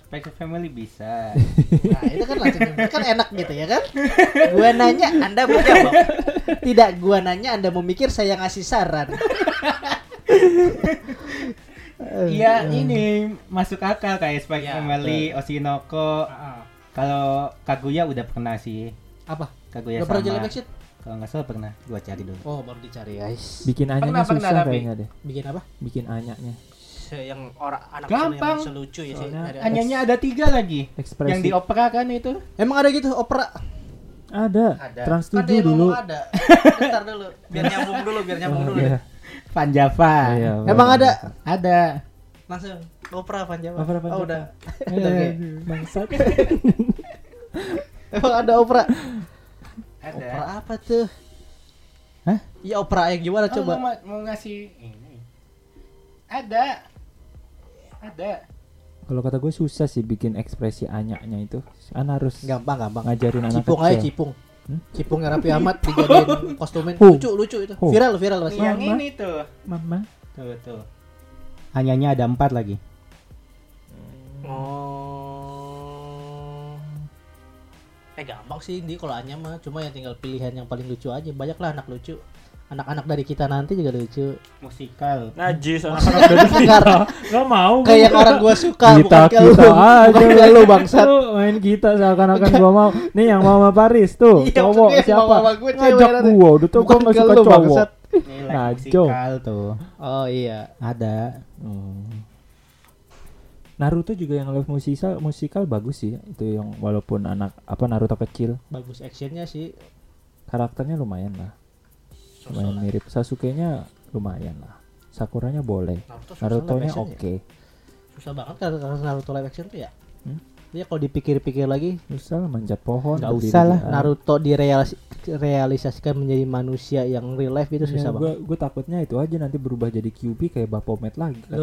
Spy X Family bisa. Nah itu kan langsung kan enak gitu ya kan Gua nanya anda mau jawab Tidak gua nanya anda mau mikir saya ngasih saran Iya, ini masuk akal kayak Spy X Iya, Family, Oshinoko. Kalau Kaguya udah pernah sih. Apa? Kaguya Gak pernah jadi sama. action? Kalau nggak salah pernah. Gua cari dulu. Oh baru dicari guys bikin anyanya Pernah, pernah, susah tapi- kayaknya deh Bikin apa? bikin anyanya Yang orang anak Gampang. yang selucu ya sih Hanyanya ada tiga lagi. ekspresi Yang diopera kan itu. Emang ada gitu opera? ada, Ada. trans Kan 7 dia dulu ada Bentar dulu Biar nyambung dulu Biar nyambung dulu Iya. Van Java. Iya, Emang ada? Ada. Langsung Opera Panjawa Opera Oh Panjawa. udah Udah, oke. bangsat Emang ada opera? Ada. Opera apa tuh? Hah? Iya opera yang gimana Oh, coba? mau, mau ngasih ini. Ada. Ada. kalau kata gue susah sih bikin ekspresi anyaknya itu kan harus Gampang gampang ngajarin anak Cipung kecil aja cipung Hmm? Cipung yang rapi amat dijadiin kostumin Huh. lucu lucu itu Huh. viral viral pasti Yang Mama. ini tuh. mama Tuh, tuh. Hanyanya ada empat lagi. Oh. Eh gampang sih dia kalau Anya mah. Cuma yang tinggal pilihan yang paling lucu aja. Banyak lah anak lucu. Anak-anak dari kita nanti juga lucu. Musikal. Najis anak-anak dari Enggak, nggak mau kayak orang gua suka kita bukan kita lu. aja. Bukan lu bangsat. Lu main kita seakan-akan gua mau. Nih yang mau sama Paris tuh. Iya, cowok siapa? gua ngajak gua. Udah tau gua Bukan nggak suka cowok. musikal tuh. oh iya. Ada. Hmm. Naruto juga yang live musikal musikal bagus sih itu yang walaupun anak apa Naruto kecil bagus actionnya sih karakternya lumayan lah lumayan Sosok. mirip Sasuke-nya lumayan lah Sakuranya boleh Naruto Naruto-nya action oke ya. susah banget kan karena Naruto live action tuh ya Hmm? dia kalau dipikir-pikir lagi Usah lah manjat pohon berdiri usah lah. Naruto direalisasikan menjadi manusia yang real life itu susah banget. gue Iya, takutnya itu aja nanti berubah jadi QB kayak Baphomet lagi kata.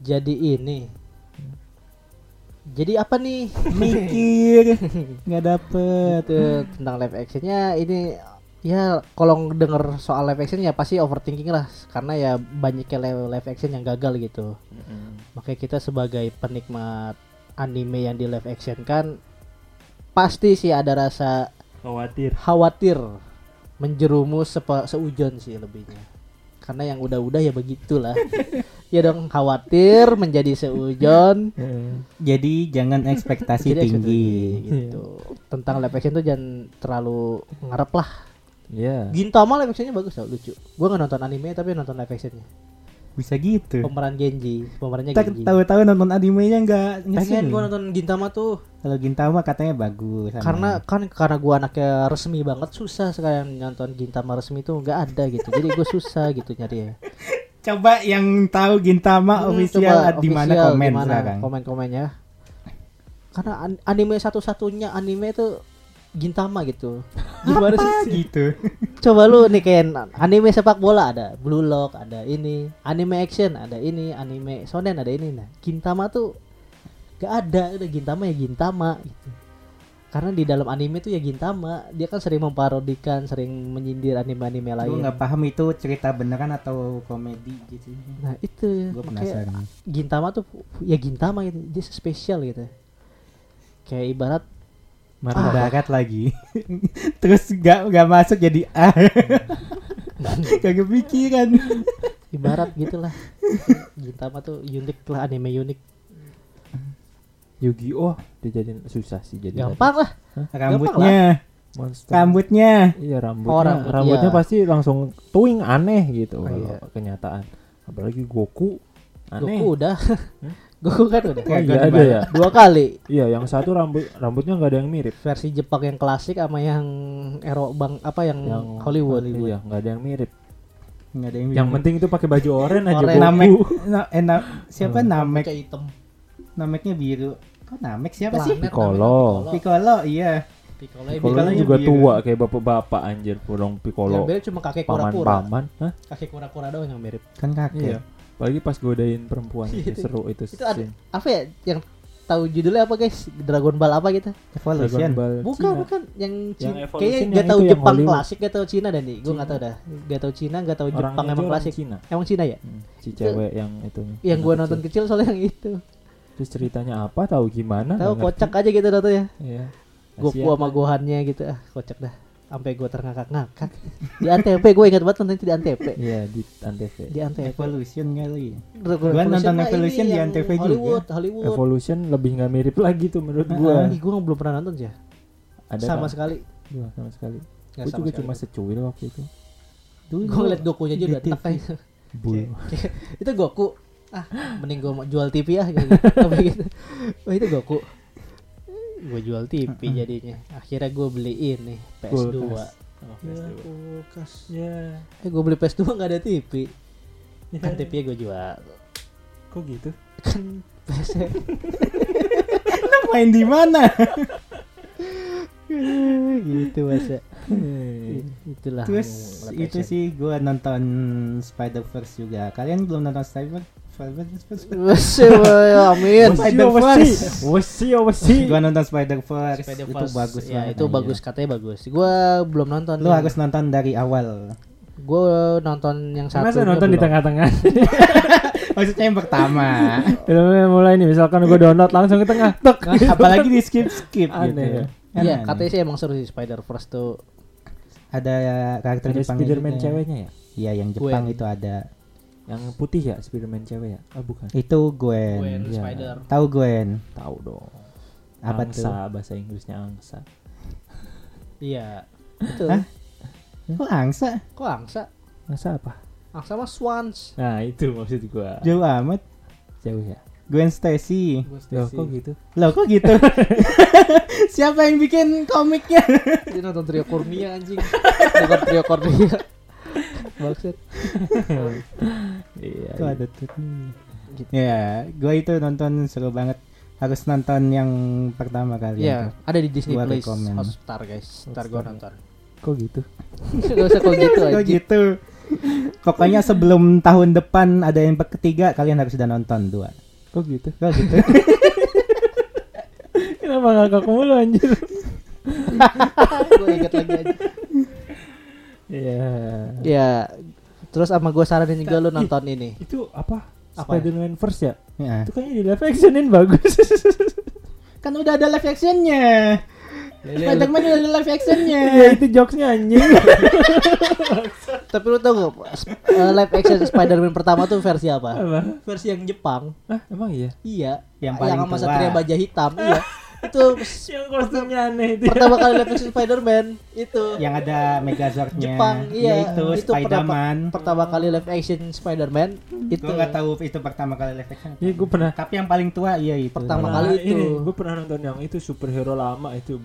Jadi ini. Jadi apa nih? Mikir. Nggak dapet. Tentang live actionnya ini ya kalau denger soal live action ya pasti overthinking lah karena ya banyaknya live, action yang gagal gitu. Makanya kita sebagai penikmat anime yang di live action kan pasti sih ada rasa khawatir khawatir menjerumus sepa, seujon sih lebihnya karena yang udah-udah ya begitulah ya dong khawatir menjadi seujon. Jadi jangan ekspektasi Jadi tinggi. gitu. Tentang live action tuh jangan terlalu ngarep lah. Ya Gintama live actionnya bagus tau lucu. Gua nggak nonton anime tapi nonton live actionnya. Bisa gitu. pemeran Genji pemerannya Genji. tahu-tahu nonton animenya nggak pengen gua nonton Gintama tuh. Kalau Gintama katanya bagus. sama- karena kan karena gua anaknya resmi banget susah sekarang nonton Gintama resmi tuh nggak ada gitu. Jadi gue susah gitu nyari ya coba yang tahu Gintama Hmm, official di mana komen gimana sekarang. Komen-komennya. Karena an- anime satu-satunya anime itu Gintama gitu. Gimana sih? gitu. Coba lu nih kayak anime sepak bola ada Blue Lock, ada ini, anime action ada ini, anime shonen ada ini. Nah, Gintama tuh gak ada, udah Gintama ya Gintama gitu. Karena di dalam anime tuh ya Gintama, dia kan sering memparodikan, sering menyindir anime-anime Gue lain. nggak paham itu cerita beneran atau komedi gitu. Nah, itu Gue penasaran. Gintama tuh ya Gintama gitu dia spesial gitu kayak ibarat Marah Barat lagi. Terus nggak nggak masuk jadi A. Gak kepikiran. ibarat gitulah Gintama tuh unik lah anime unik Yu-Gi-Oh dijadiin susah sih jadi gampang lah Rambutnya, monster rambutnya. iya rambutnya Oh, rambut, rambutnya iya. pasti langsung tuing aneh gitu Oh, kalau iya. kenyataan apalagi Goku aneh Goku udah Goku kan udah. Oh iya ada ya. Dua kali. Iya, yang satu rambut rambutnya nggak ada yang mirip. Versi Jepang yang klasik sama yang Ero Bang apa yang, Yang Hollywood. Iya, nggak ada yang mirip. Nggak ada yang Yang penting itu pakai baju oranye aja. Goku. Namek, na, eh, na- siapa Hmm. Namek? Kayak hitam. Nameknya biru. Kok Namek siapa sih? Planet Piccolo. namanya Piccolo, iya. Piccolo. Piccolo Piccolo-nya juga biru. tua kayak bapak-bapak anjir, burung Yang Piccolo. beda cuma kakek kura-kura. Paman-paman. Hah? Kakek kura-kura doang yang mirip. Kan kakek. Iya. Apalagi pas godain perempuan itu Iya. seru itu. Itu ada apa ya yang tahu judulnya apa guys? Dragon Ball apa gitu? Evolution. Dragon Ball Bukan, Cina. bukan yang, Yang Cina. Evolution Kayaknya yang gak tahu yang Jepang Hollywood. klasik, gak tahu Cina dan nih. Gue gak tahu dah. Gak tahu Cina, gak tahu Jepang emang klasik. Cina. Emang Cina ya? Hmm, Si cewek yang itu. Yang gue nonton kecil. kecil soalnya yang itu. Terus ceritanya apa? Tahu gimana? Tahu kocak aja gitu nontonnya. Iya. Goku sama lah. Gohannya gitu ah, kocak dah. Sampai gue terngakak-ngakak. Di Antv gue ingat banget nonton itu di Antv. Iya di Antv. Di Antv. Evolution kali. Dragon Gua nonton Evolution ini di yang Antv juga. Hollywood, Hollywood. Evolution lebih nggak mirip lagi tuh menurut gua. Ih, gue belum pernah nonton sih. ya. Ada Sama kan? sekali. Iya, sama sekali. Sama juga sekali. cuma secuil waktu itu. Gue ngeliat Gokunya aja udah Bul. itu Goku ah mending gue jual TV ya kayak gitu. Apa gitu. oh itu Goku gue jual TV jadinya akhirnya gue beli ini PS2 Kulkas. Oh, ya PS2. kulkas Ya. eh gue beli PS2 nggak ada TV kan TV nya gue jual Kok gitu? kan PS -nya main di mana? gitu masa itulah Terus itu sih gua nonton Spider Verse juga. Kalian belum nonton Spider Spider Wes, woy, amin Spider-Verse. Wasi, wasi. Gua nonton Spider Verse. Itu bagus ya itu bagus katanya bagus gue belum nonton Lu harus nonton dari awal. gue nonton yang satu Masa nonton di tengah-tengah? Maksudnya yang pertama. Filmnya mulai nih, misalkan gue download langsung ke tengah. Tek. Apalagi di skip skip Aneh gitu. ya. Kan Iya, katanya sih emang seru sih Spider Verse tuh. ada karakter Ada Jepang Spiderman ceweknya ya? Iya, yang Jepang Gwen. itu ada. Yang putih ya, Spiderman cewek ya? Ah bukan. Itu Gwen. Gwen iya. Spider. Tahu Gwen? Tahu dong. Apa angsa, bahasa Inggrisnya angsa. Iya. Itu. Hah? Kok angsa? Kok angsa? Angsa apa? Angsa mah swans. Nah, itu maksud gua. Jauh amat. Jauh ya. Gwen Stacy. Loh, kok gitu? Loh kok gitu? Siapa yang bikin komiknya? Dia nonton Trio Kurnia anjing. Nonton Trio Kurnia. Maksud. Iya. Tuh ada tuh. Ya, gue itu nonton seru banget. Harus nonton yang pertama kali. Iya, ada di Disney Gua Plus. Hotstar guys. Ntar gua nonton. Kok gitu? Gak usah kok gitu Kok gitu? Pokoknya sebelum tahun depan ada yang ketiga kalian harus sudah nonton dua. Kok gitu? Kok gitu? Kenapa ngakak mulu anjir? Gue inget lagi aja. Iya. Ya, terus sama gue saranin juga lu nonton ini. Itu apa? Apa? Spider-Man first ya? Ya. Itu kayaknya di live actionin bagus. Kan udah ada live actionnya. Spider-Man udah ada live actionnya. Iya, itu jokesnya anjing. Tapi lu tau gak eh, live action Spider-Man pertama tuh versi apa? Apa? Versi yang Jepang. Ah, emang iya? Iya. Yang paling sama tua. Satria Baja Hitam. iya. Itu Yang kostumnya aneh itu. pertama kali live action Spider-Man itu. Yang ada Megazord-nya. Jepang, iya. Itu, Itu Spider-Man. Pertama kali live action Spider-Man itu. Gue nggak tahu itu pertama kali live action. Iya, gue pernah Tapi yang paling tua iya itu. Pertama Nah, kali itu. gue pernah nonton yang itu superhero lama itu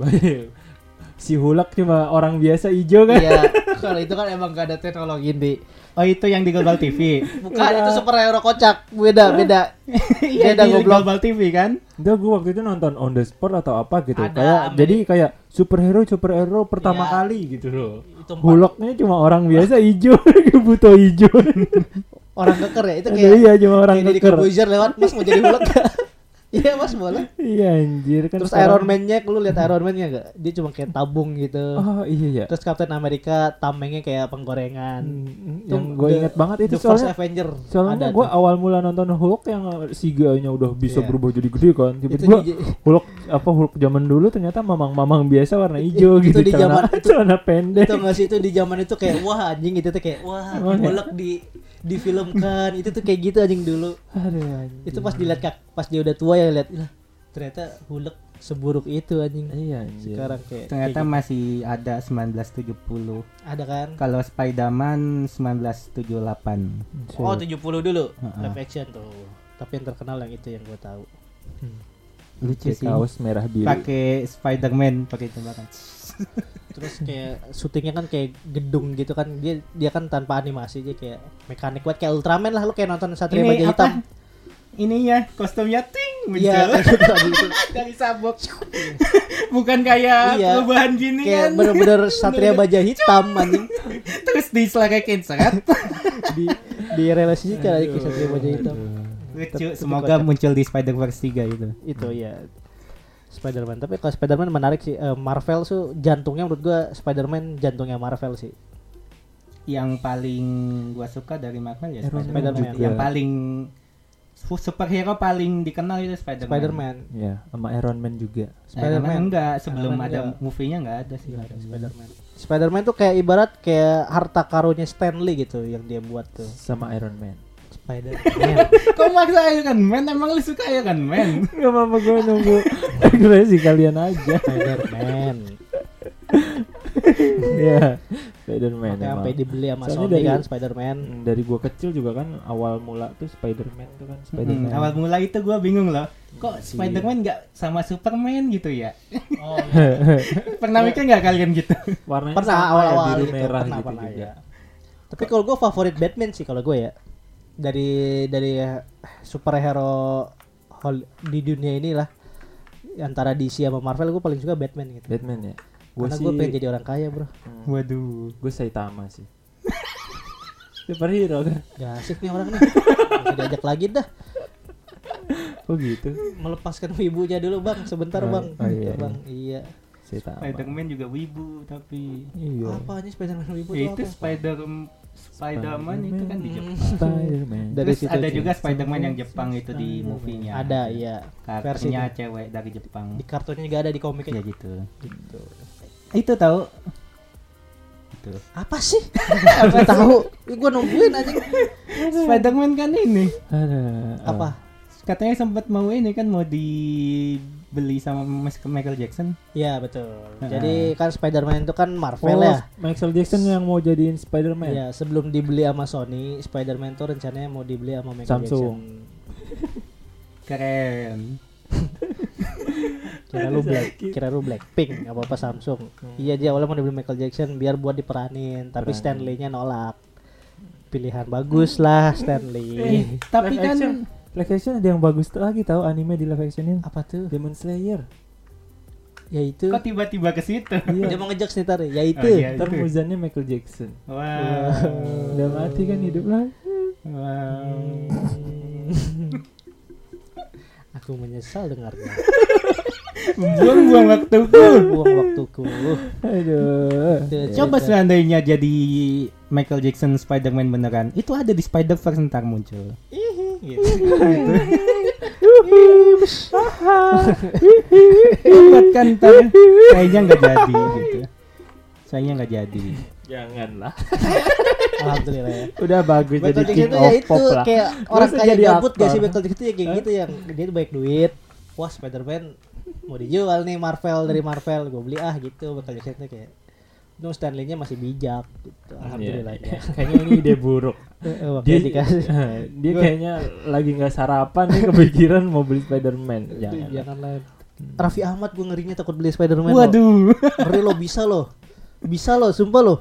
si Hulk cuma orang biasa hijau kan Iya, kalau itu kan emang gak ada teknologi di. Oh itu yang di Global TV. Bukan itu superhero kocak, beda beda. Iya di goblok. Global TV kan? Enggak gue waktu itu nonton on the spot atau apa gitu Ada, kayak Amin. jadi kayak superhero superhero pertama Iya. kali gitu loh Hulknya cuma orang biasa hijau butuh hijau orang keker ya itu kayak iya cuma orang kayak keker Corbuzier lewat mas mau jadi Hulk iya mas boleh. Iya anjir kan terus sekarang- Iron Man-nya lu lihat Iron Man-nya gak dia cuma kayak tabung gitu. Oh iya ya terus Captain America tamengnya kayak penggorengan. Hmm, Itu yang gue inget banget itu The First soalnya Avenger soalnya gue awal mula nonton Hulk yang siganya udah bisa Iya. berubah jadi gede kan tiba-tiba Hulk apa Hulk zaman dulu ternyata mamang-mamang biasa warna hijau Itu gitu di celana, zaman- itu- celana pendek itu nggak sih itu di zaman itu kayak wah anjing itu tuh kayak wah Emang ya? Hulk di difilmkan itu tuh kayak gitu anjing dulu Aduh, anjing. itu pas dilihat kak pas dia udah tua ya lihat lah ternyata Hulk seburuk itu anjing iya anjir sekarang kayak Ternyata kayak masih ada 1970. gitu. ada kan Kalau Spider-Man 1978. oh 70 dulu Heeh. live action tuh Tapi yang terkenal yang itu yang gue tahu. Lucu sih kaos merah biru. pakai Spider-Man pakai tembakan Terus kayak syutingnya kan kayak gedung gitu kan dia dia kan tanpa animasi dia kayak mekanik buat kayak Ultraman lah lu kayak nonton Satria ini Baja Hitam. ininya kostumnya ting muncul Iya, kayak tadi itu. dari sabuk bukan kayak Iya. perubahan gini kayak kan bener-bener Satria Baja Hitam anjing. terus diselekekin seret di di relasikan aja ke Satria Baja Hitam. Lucu semoga kocak. muncul di Spider-Verse 3 itu Itu ya. Spider-Man, tapi kalau Spider-Man menarik sih. Eh, Marvel tuh jantungnya menurut gua Spider-Man jantungnya Marvel sih. yang paling gua suka dari Marvel ya Spider-Man juga. yang paling su- superhero paling dikenal itu Spider-Man Spider-Man. Ya, sama Iron Man juga. Spider-Man enggak sebelum Iron Man ada enggak. movie-nya enggak ada sih Spider-Man. Spider-Man tuh kayak ibarat kayak harta karunya Stanley gitu yang dia buat tuh. Sama Iron Man. Spider-Man. Kok maksa Iron Man? Emang lu suka Iron Man? Gak apa-apa gue nunggu ekspresi kalian aja. Spider-Man. ya, Spider-Man Makanya emang. sampai dibeli sama Soalnya Sony dari- kan Spider-Man. Hmm, Dari gua kecil juga kan awal mula tuh Spider-Man tuh kan Spider-Man. Hmm, awal mula itu gua bingung loh. Kok Iya. Spider-Man nggak sama Superman gitu ya? Oh, Pernah mikir nggak kalian gitu? Warnanya pernah sama awal-awal ya, biru gitu, merah pernah, gitu pernah, juga. ya. Tapi kalau gue favorit Batman sih kalau gue ya. Dari dari eh, superhero hol- di dunia inilah antara DC sama Marvel gue paling suka Batman gitu. Batman ya. Gua Karena sih gue pengen jadi orang kaya bro. hmm, Waduh. gue Saitama sih. Superhero kan. Gak asik nih orang nih. Diajak lagi dah. Oh gitu. Melepaskan ibunya dulu bang. Sebentar Oh, bang. oh iya, bang. Iya. Saitama. Spider-Man juga wibu tapi Iya. Apa aja Spider-Man Wibu ya tuh itu apa? Spider Spider-Man itu kan di Jepang. Spider-Man. Dari Terus situ ada juga Spider-Man yang Jepang itu di movie-nya. Ada iya. Karakternya cewek dari Jepang. Di kartunnya juga ada di Ya komiknya. gitu. Gitu. Itu tahu. Itu. Apa sih? Apa tahu? Gue nungguin aja. Spider-Man kan ini. Ada. Apa? Katanya sempat mau ini kan mau dibeli sama Michael Jackson. Ya betul. Heeh. Jadi kan Spider-Man itu kan Marvel Oh, ya. Michael Jackson yang mau jadiin Spider-Man. Ya sebelum dibeli sama Sony, Spider-Man tuh rencananya mau dibeli sama Michael Samsung. Jackson. Keren. Kira lu Black, kira lu Blackpink, nggak apa-apa Samsung. Iya dia awalnya mau dibeli Michael Jackson biar buat diperanin, tapi Peranin. Stanley-nya nolak. Pilihan bagus lah Stanley. Eh, tapi kan action. Live action ada yang bagus tuh lagi tahu anime di live actionin. Apa tuh? Demon Slayer. Ya itu. kok tiba-tiba ke situ? Dia Iya. mau ngejokes nih tar. Ya itu. Oh, iya. Ntar muzannya Michael Jackson. Wow. Udah mati kan hidup lah. Wow. Aku menyesal dengarnya. Buang-buang waktuku. Buang waktuku. Aduh. Coba seandainya jadi Michael Jackson Spider-Man beneran, itu ada di Spider-Verse ntar muncul. Gitu. Hebat kan ntar kayaknya nggak jadi gitu. Sayangnya nggak jadi. Janganlah. Alhamdulillah ya. Udah bagus jadi king of itu pop lah. kayak orang kaya gabut gak sih Jackson tuh ya kayak gitu yang dia tuh banyak duit. Wah Spider-Man mau dijual nih Marvel dari Marvel gue beli ah gitu Jackson tuh kayak Untung Stanley-nya masih bijak gitu. Alhamdulillah Iya, ya. Kayaknya ini ide buruk. Eh, dia makanya dikasih. dia kayaknya lagi nggak sarapan nih kepikiran mau beli Spider-Man. Jangan. Janganlah. Raffi Ahmad gue ngerinya takut beli Spider-Man. Waduh. Ngeri lo bisa lo. Bisa lo, sumpah lo.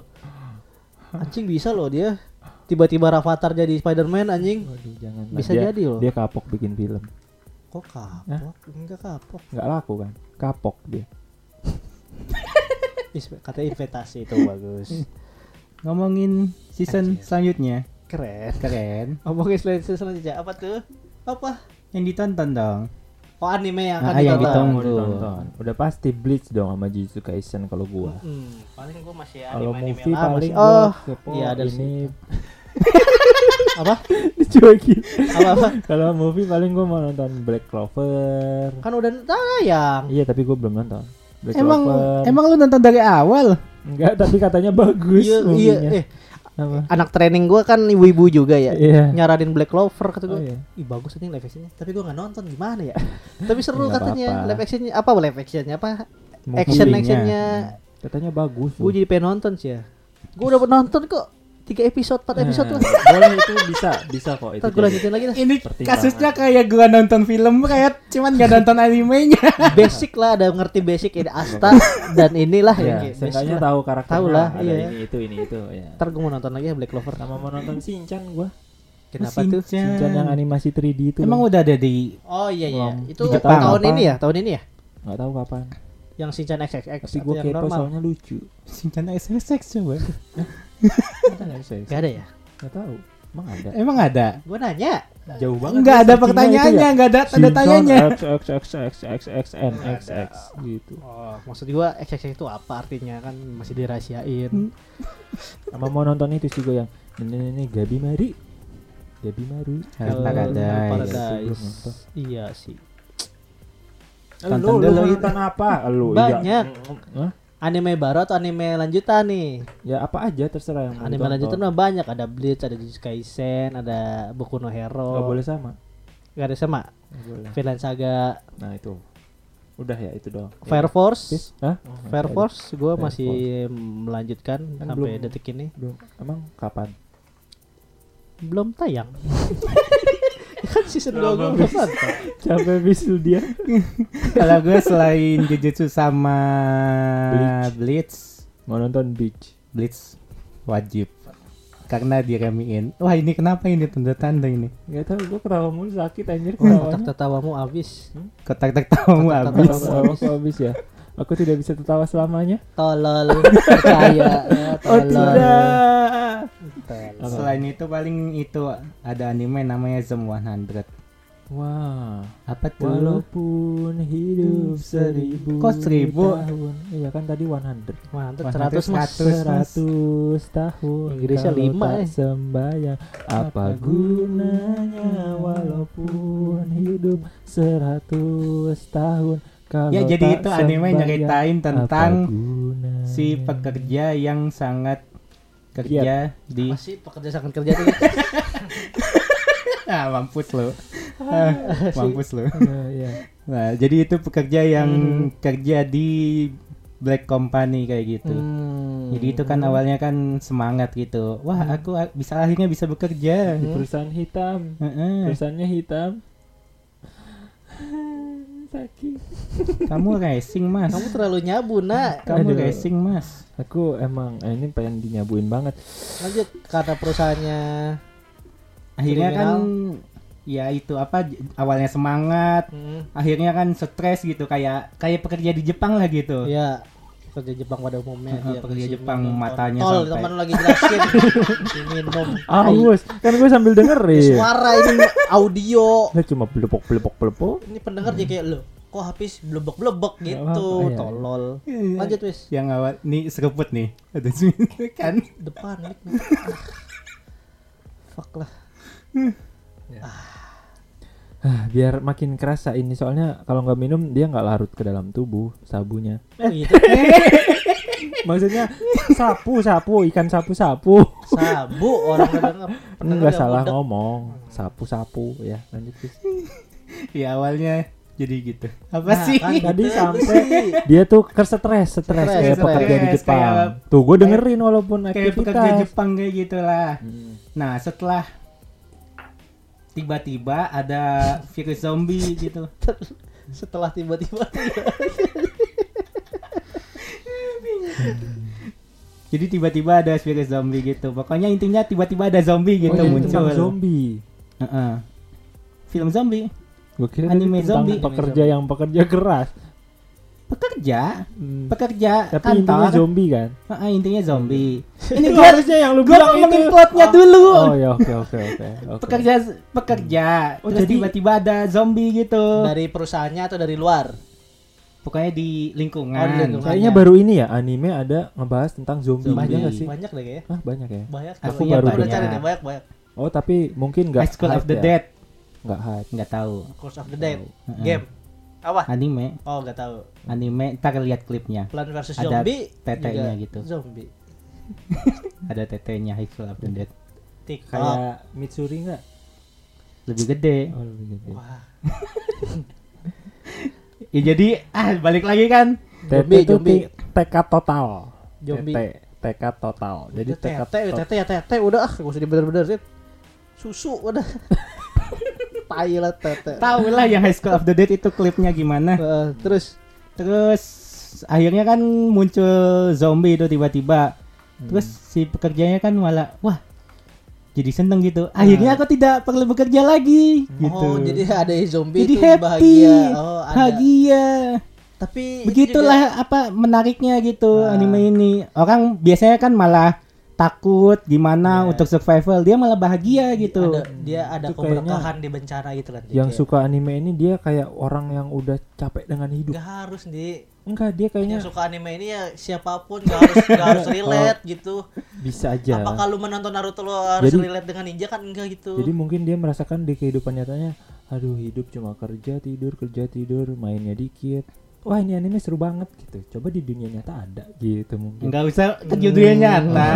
Anjing bisa lo dia. Tiba-tiba Rafathar jadi Spider-Man anjing. Waduh, jangan. Bisa dia, jadi loh. Dia kapok bikin film. Kok kapok? Enggak kapok. Nggak laku kan? Kapok dia. Katanya investasi itu bagus. Ngomongin season Anjir. selanjutnya. Keren. Keren. Ngomongin selanjutnya selanjutnya apa tuh? Apa? Yang ditonton dong. Oh anime yang Ah, akan yang ditonton. ditonton. Mau ditonton. Udah pasti Bleach dong sama Jujutsu Kaisen kalau gua. Hmm, paling gua masih Kalau anime-anime movie lama paling Oh, kepo iya ada ini apa? dicuekin. apa apa? Kalau movie paling gua mau nonton Black Clover. Kan udah tayang. Iya tapi gua belum nonton. Black Emang Clover. emang lu nonton dari awal? enggak tapi katanya bagus Iya, iya, eh Apa? anak training gua kan ibu-ibu juga ya. Iya. Nyaranin Black Clover kata Oh, gua. iya. Ih bagus nih live actionnya. Tapi gua nggak nonton gimana ya? Tapi seru Nggak katanya apa-apa. live actionnya apa live actionnya apa? Movie-nya. Action actionnya. Katanya bagus. Gue jadi pengen nonton sih ya. Gue udah nonton kok. Tiga episode, empat episode Nah, lah. boleh itu bisa bisa kok itu gue lanjutin lagi dah. Ini kasusnya kayak gua nonton film kayak cuman gak nonton animenya. Basic lah, ada ngerti basic ini Asta dan inilah ya seenggaknya lah. tahu karakternya Tahu lah, ada iya. ini itu ini itu ya Ntar gue mau nonton lagi ya Black Clover. sama mau nonton Shinchan gua Kenapa tuh? Shinchan yang animasi 3D itu Emang loh. udah ada di Oh iya iya, itu Jepang tahun apa? ini ya, tahun ini ya. nggak tahu kapan Yang Shinchan XXX tapi gua yang kepo normal. soalnya lucu Shinchan SSX coba. ada nggak bisa Gak ada ya? nggak tahu emang ada Emang ada? Gue nanya. jauh banget Enggak ya ada searchingnya pertanyaannya, enggak ada ya. tanda tanyanya. X X X X X X N X X gitu Oh, maksud gua XXX itu apa artinya kan masih dirahasiain. sama mau nonton itu juga yang ini ini, Gabi Mari Gabi Maru Paradise. Iya sih. Lu, lu nonton apa? Lu Banyak. Hah? Anime baru atau anime lanjutan nih? Ya apa aja terserah yang Anime lanjutan mah banyak, ada Bleach, ada Jujutsu Kaisen, ada Boku no Hero. Nggak boleh sama. Gak ada sama. Boleh. Vinland Saga, Nah itu. Udah ya itu dong. Fire Force. Hah? Fire Force gua Fire masih melanjutkan Kan sampai belum- detik ini. Belum. Emang kapan? Belum tayang. kan season 2 gua belum nonton. Capek bisul dia. Kalau gue selain Jujutsu sama Blitz, Mau nonton Beach. Blitz wajib. Karena diremiin. Wah ini kenapa ini tanda-tanda ini? Gak tau gue ketawa mulu sakit anjir Kotak ketawanya. tertawamu habis. Kotak tertawamu Kotak habis. Ketawa habis ya. Aku tidak bisa tertawa selamanya. Tolol. Percaya. ya, Oh tolol. tidak. Tolol. Selain itu paling itu ada anime namanya Zoom 100. Wah. Apa tuh? Walaupun hidup seribu Kok seribu? tahun. Iya kan tadi 100. Mantap, 100 100 mas. Terus, Mas. 100 tahun Inggrisnya lima, eh. sembahyang apa Apa gunanya walaupun hidup 100 tahun kalau Ya jadi itu anime nyeritain apa tentang si pekerja yang sangat kerja di Masih pekerja sangat kerja tuh. ah mampus lo Ah, mampus lo Eh, iya. nah jadi itu pekerja yang Hmm. kerja di black company kayak gitu Hmm. jadi itu kan awalnya kan semangat gitu wah aku a- bisa akhirnya bisa bekerja di perusahaan hitam Heeh. perusahaannya hitam sakit kamu racing mas. Kamu terlalu nyabu, nak. kamu Aduh. racing mas. Aku emang eh, ini pengen dinyabuin banget. Lanjut karena perusahaannya. Akhirnya kan ya itu apa awalnya semangat hmm, akhirnya kan stres gitu kayak kayak pekerja di Jepang lah gitu. Ya kerja Jepang pada umumnya Heeh, dia pekerja Jepang, minum. matanya kontol, sampai- teman lagi jelasin. Minum. Aus, kan gue sambil dengerin. suara ini audio. Lah cuma belepok belepok belepok. ini pendengar jadi kayak lo kok habis blebek blebek Nggak gitu apa-apa, iya. tolol. Iya. lanjut wis yang awal nih seruput nih. Ada sini kan? Depan fuck lah. Ah, biar makin kerasa ini soalnya kalau nggak minum dia nggak larut ke dalam tubuh sabunya. Oh, gitu Maksudnya sapu sapu ikan sapu sapu. sabu orang Enggak yang salah ngomong sapu sapu ya lanjut Fis. ya awalnya jadi gitu apa Nah, sih kan Tadi gitu sampai dia tuh kesetres stres kayak pekerja di Kayak- Jepang. Tuh gue dengerin walaupun kayak pekerja aktivitas. Jepang kayak gitulah Hmm. nah setelah tiba-tiba ada virus zombie gitu setelah tiba-tiba jadi tiba-tiba ada virus zombie gitu pokoknya intinya tiba-tiba ada zombie gitu Oh, jadi muncul tentang zombie. Heeh. film zombie Gue kira Anime zombie. pekerja yang pekerja keras. Pekerja Hmm. pekerja Tapi kantor intinya zombie kan. Heeh, intinya zombie ini gua harusnya yang lu gua bilang ngomongin itu. plotnya dulu Oh ya oke oke oke. oke. pekerja pekerja Oh, terus jadi- tiba-tiba ada zombie gitu dari perusahaannya atau dari luar pokoknya di lingkungan, Oh, di lingkungan. Kayaknya baru ini ya anime ada ngebahas tentang zombie, Zombie. Iya nggak sih? banyak deh kayaknya Ah banyak ya. banyak Aku Coba- baru banyak. cari deh banyak banyak Oh tapi mungkin nggak High School of the ya? Dead Nggak hype. nggak tahu Course of the Dead game apa anime oh nggak tahu anime ntar lihat klipnya Plan versus Ada Zombie tetenya gitu. zombie ada tetenya High School of the Dead TikTok Kayak Mitsuri nggak? lebih gede Oh lebih gede. wah ya jadi ah balik lagi kan Zombie, zombie. TK total. Zombie. Tekad total. Jadi Jadi tekad tete, to- tete ya tete udah ah, gak usah dibener-bener sih. Susu udah. Tai lah tete. Tahu lah yang High School of the Dead itu klipnya gimana. Eh, terus Terus akhirnya kan muncul zombie itu tiba-tiba. Terus si pekerjanya kan malah wah jadi seneng gitu. Akhirnya aku tidak perlu bekerja lagi gitu. oh jadi ada zombie Jadi itu happy, bahagia. Oh, ada. bahagia. Tapi itu Begitulah apa menariknya gitu Nah. anime ini. Orang biasanya kan malah takut gimana Iya. untuk survival, dia malah bahagia juga gitu. ada, dia ada Itu keberkahan di bencana gitu kan. yang Kayak, suka anime ini dia kayak orang yang udah capek dengan hidup. nggak harus di Enggak, dia kayaknya yang suka anime ini ya siapa pun nggak harus nggak harus relate gitu. bisa aja. Apa kalau menonton Naruto lo harus Jadi- relate dengan ninja kan enggak gitu. Jadi mungkin dia merasakan di kehidupan nyatanya, aduh hidup cuma kerja tidur kerja tidur mainnya dikit. Wah ini anime seru banget gitu. Coba di dunia nyata ada gitu mungkin. Enggak usah ke dunia nyata.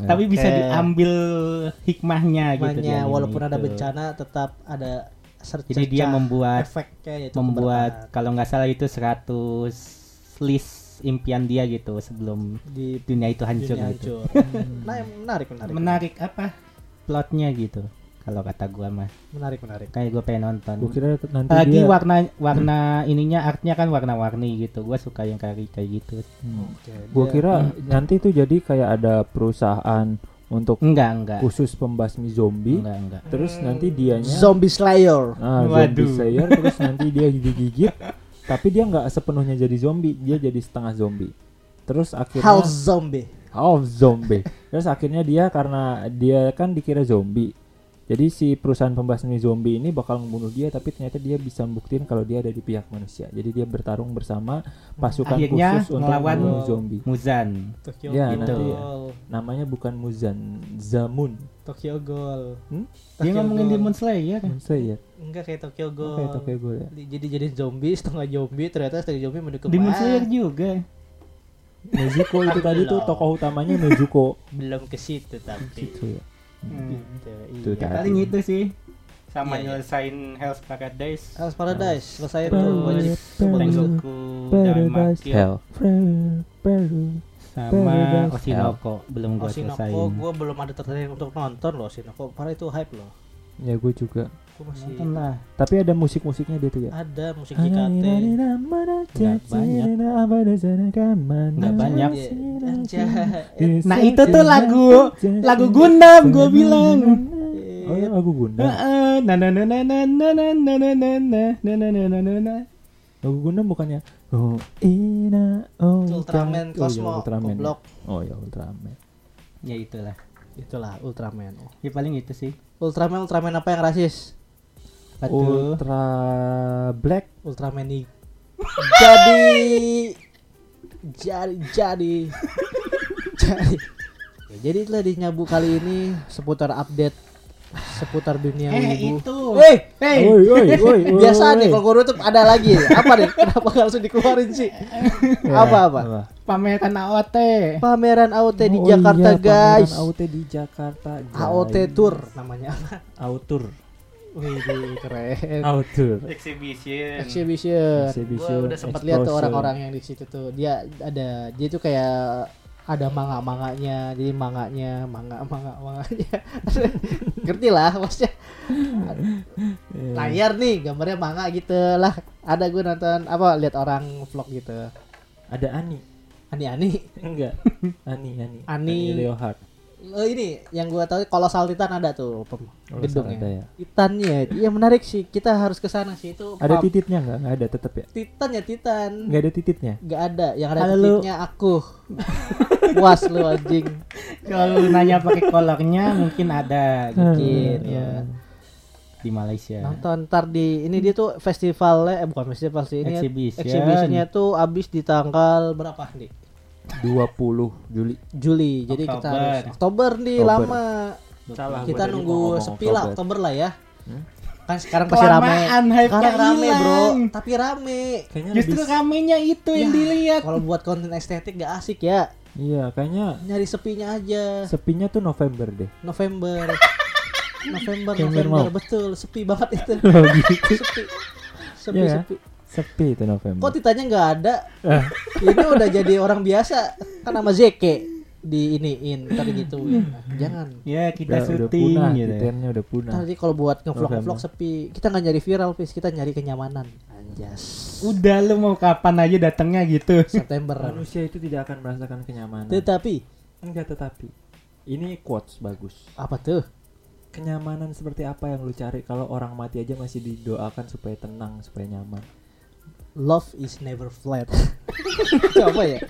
Eh, Tapi bisa diambil hikmahnya gitu. Makanya anime walaupun ada itu. bencana tetap ada Jadi dia membuat efeknya yaitu membuat kalau nggak salah itu 100 list impian dia gitu sebelum di dunia itu hancur dunia gitu. hancur. nah, menarik menarik. Menarik apa? Plotnya gitu. Kalau kata gua mah Menarik menarik. kayak gua pengen nonton. Gua kira nanti Lagi dia warna warna ininya artnya kan warna-warni gitu. Gua suka yang kayak kayak gitu. Hmm. Oke, Gua dia- kira nanti tuh jadi kayak ada perusahaan untuk Enggak, enggak. khusus pembasmi zombie. Enggak, enggak. Terus nanti dianya Zombie Slayer. ah, Waduh. zombie slayer terus nanti dia digigit tapi dia nggak sepenuhnya jadi zombie, dia jadi setengah zombie. Terus akhirnya House Zombie. Oh zombie. Terus akhirnya dia karena dia kan dikira zombie. Jadi si perusahaan pembasmi zombie ini bakal membunuh dia tapi ternyata dia bisa membuktikan kalau dia ada di pihak manusia. Jadi dia bertarung bersama pasukan Akhirnya khusus untuk melawan zombie. Muzan. Tokyo Ya, Ghoul. nanti Namanya bukan Muzan, Zamun. Tokyo Ghoul. Hmm? Dia ngomongin. Demon Slayer. Slayer. Enggak kayak Tokyo Ghoul. Oke, Tokyo Ghoul ya. Di- Jadi jadi zombie setengah zombie ternyata setengah zombie mendukung Demon Slayer juga. Nezuko itu tadi tuh tokoh utamanya Nezuko. belum ke situ tapi. Gitu ya. Hmm. Gitu, Itu iya. tadi. Paling itu sih. Sama Iya, iya. nyelesain Hell's Paradise. Hell's Paradise selesai Paradise. tuh wajib. Tengoku Paradise Daimakyo Hell. Sama Oshinoko belum gua Oshinoko selesaiin. gue belum ada tertarik untuk nonton loh Oshinoko parah itu hype loh Ya gue juga. Gue masih Nonton lah. Tapi ada musik-musiknya dia tuh ya. ada musik JKT Nggak banyak. Iya. Anjay. Nah itu tuh lagu lagu Gundam gua bilang. Oh ya lagu Gundam. Heeh, na na na na na na na na na na na na na na na. Lagu Gundam bukannya Oh Ina Oh Ultraman Cosmo Oh, ya, Ultraman. Oh ya Ultraman. Ya itulah. itulah Ultraman Ya paling itu sih. Ultraman Ultraman apa yang rasis Aduh. Ultra Black. Ultraman nih jadi jadi jadi jadi Ya, jadi itulah di nyabu kali ini seputar update seputar dunia Eh wibu itu. Woi, Hey. Oi oi oi. oi, biasa oi. nih kalau gue tutup ada lagi apa nih kenapa nggak langsung dikeluarin sih Ya, apa apa Pameran AOT. pameran AOT di Oh Jakarta iya, guys pameran AOT di Jakarta. AOT guys. Tour namanya Autur. Wih keren Autur. Exhibition. exhibition Exhibition, gue udah sempat lihat tuh orang-orang yang di situ tuh dia ada dia tuh kayak ada manga-manganya jadi manganya manga manga manganya ngerti lah maksudnya Iya. layar nih gambarnya manga gitu lah ada gue nonton apa lihat orang vlog gitu Ada Ani. ani ani Enggak. Ani Ani. Ani. Leohard. Oh ini yang gue tahu kolosal titan ada tuh pem- Oh, gedungnya ada ya. titannya iya menarik sih kita harus ke sana sih itu Ada tititnya enggak? Enggak ada tetap ya. titan ya titan Enggak ada tititnya. nggak ada yang ada Halo, lu. titiknya aku puas lu anjing Kalau nanya pakai kolornya mungkin ada gitu mungkin ya di Malaysia. nonton ntar di ini dia tuh festivalnya eh bukan festival sih ini Exhibition. exhibitionnya tuh abis di tanggal berapa nih 20 Juli. Juli jadi kita Oktober. harus Oktober nih Oktober. lama Salah kita nunggu sepi lah Oktober lah ya Hmm? kan sekarang pasti rame sekarang rame bro tapi rame Kayaknya Justru lebih ramenya itu yang Ya. dilihat. kalau buat konten estetik gak asik ya Iya, kayaknya nyari sepinya aja sepinya tuh November deh. November November November November betul sepi banget itu Oh gitu. sepi sepi ya? sepi Sepi itu November. kok titanya nggak ada Eh. ini udah jadi orang biasa kan nama Zeke di iniin ntar gitu ya. Jangan. Ya kita Udah, udah syuting punah, gitu. titennya udah punah. Nanti kalau buat ngevlog ngevlog sepi, kita nggak nyari viral, Fis. Kita nyari kenyamanan. Anjas. Udah lu mau kapan aja datangnya gitu. September. Manusia itu tidak akan merasakan kenyamanan. Tetapi Enggak tetapi. Ini quotes bagus. apa tuh? Kenyamanan seperti apa yang lu cari kalau orang mati aja masih didoakan supaya tenang, supaya nyaman. Love is never flat. Coba ya.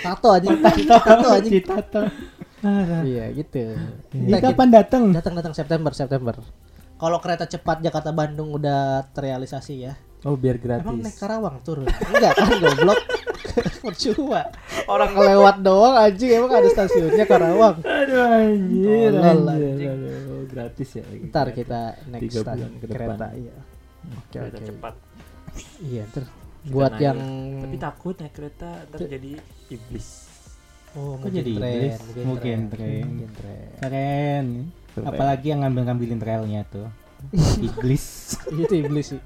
Tato aja. Tato aja. Citato. Iya gitu. Ini kapan datang? Datang datang September September. Kalau kereta cepat Jakarta Bandung udah terrealisasi ya. Oh, biar gratis. Emang naik Karawang turun? Enggak kan goblok. Percuma. Orang ngelewat doang anjing emang ada stasiunnya Karawang. Aduh anjir, aduh, gratis ya. Ntar kita naik Tiga stasiun bulan kereta iya. Oke Kereta oke. cepat. Iya ntar buat naik. yang Tapi takut naik kereta ntar jadi iblis. oh Kok jadi tren, iblis? mungkin Mungkin tren. tren. Mungkin tren. Keren. Apalagi yang ngambil-ngambilin relnya tuh. Iblis. itu iblis sih.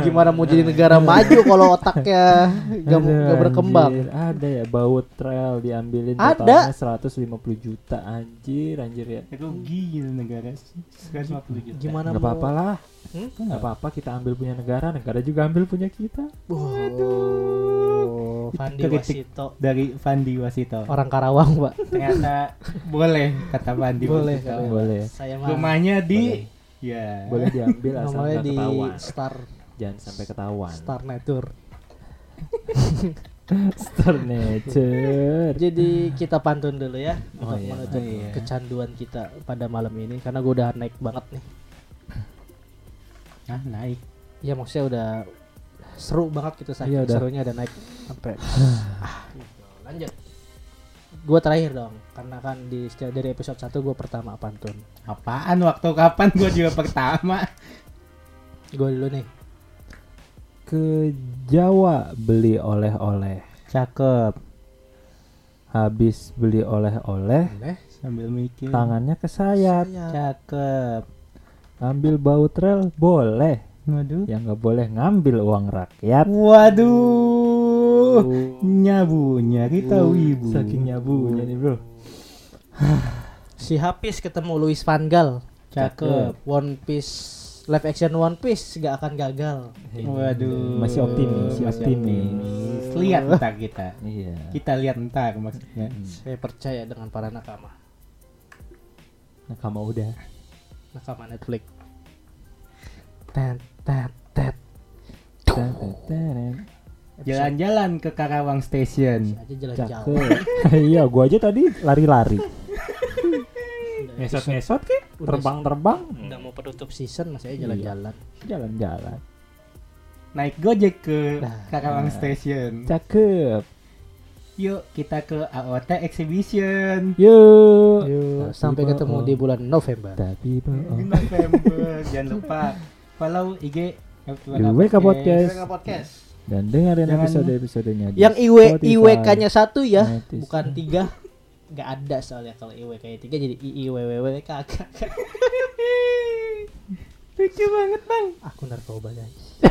Gimana mau jadi negara maju kalau otaknya gak, Aduh, gak berkembang? anjir. Ada ya baut trail diambilin Ada. totalnya 150 juta anjir anjir ya. Rugi gitu negara 150 juta. Gimana Nggak mau? apa-apa lah. Hmm? Nggak apa-apa kita ambil punya negara, negara juga ambil punya kita. Waduh, Fandi. Wasito Dari Fandi Wasito. orang Karawang, Pak. Ternyata boleh kata Fandi Boleh, Wasito. boleh. Boleh. Saya Rumahnya di ya. Boleh diambil asal nggak di ketahuan. Star Jangan sampai ketahuan. Star Nature. Star Nature. Jadi kita pantun dulu ya Oh untuk iya. menutup Oh iya. kecanduan kita pada malam ini karena gue udah naik banget nih. Ah, naik. Ya maksudnya udah seru banget gitu saking udah. serunya udah naik sampai ah, gitu. lanjut. Gue terakhir dong karena kan di dari episode 1 gue pertama pantun. Apaan waktu kapan gua juga pertama? Gue dulu nih. Ke Jawa beli oleh-oleh. Cakep. Habis beli oleh-oleh. Sambil mikir. tangannya kesayat. Saya Cakep. Ambil baut rel boleh. Waduh. Yang nggak boleh ngambil uang rakyat. Waduh. Nyabunya kita wibu. Saking nyabunya nih bro. si Hafiz ketemu Louis Van Gaal. Cakep. One Piece live action One Piece gak akan gagal. Waduh. Masih optimis, Masih optimis. optimis. Lihat ntar kita. Iya. Kita lihat ntar maksudnya. Saya percaya dengan para nakama. Kamu udah. Nakama Netflix. Tet tet tet. Jalan-jalan ke Karawang Station. Aja jalan-jalan. Cakep. iya, gua aja tadi lari-lari. Ngesot-ngesot ke? Terbang-terbang. Udah mau penutup season masih aja jalan-jalan. Jalan-jalan. Naik Gojek ke Nah. Karawang Station. Cakep. Yuk kita ke AOT Exhibition. Yuk. Yuk, sampai ketemu di bulan November. Tapi. November. Jangan lupa follow IG IWK Podcast. Podcast. Dan dengerin Jangan- episode-episodenya Yang IW Spotify. IWK-nya satu ya, Notis. bukan tiga. Gak ada soalnya kalau IWK-nya tiga jadi IIWWW kagak. Lucu banget bang. Aku narkoba guys.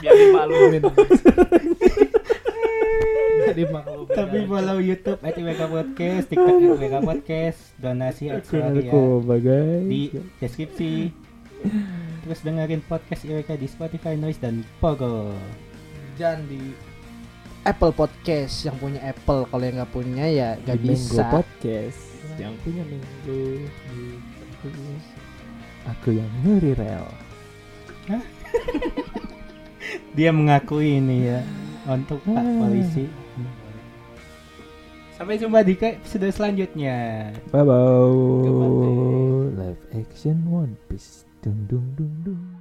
Biar dimaklumin. Jadi maklum. Tapi follow YouTube at IWK Podcast, TikTok at IWK Podcast, donasi at di deskripsi. Terus dengerin podcast IWK di Spotify, Noise dan Pogo. dan di Apple Podcast yang punya Apple kalau yang nggak punya ya gak Di Mango bisa. Podcast yang punya Mango. Aku yang ngeri rel. Dia mengakui ini ya untuk Pak Ah. Polisi. Sampai jumpa di episode selanjutnya. Bye bye. Live action One Piece. Dun, dun, dun, dun.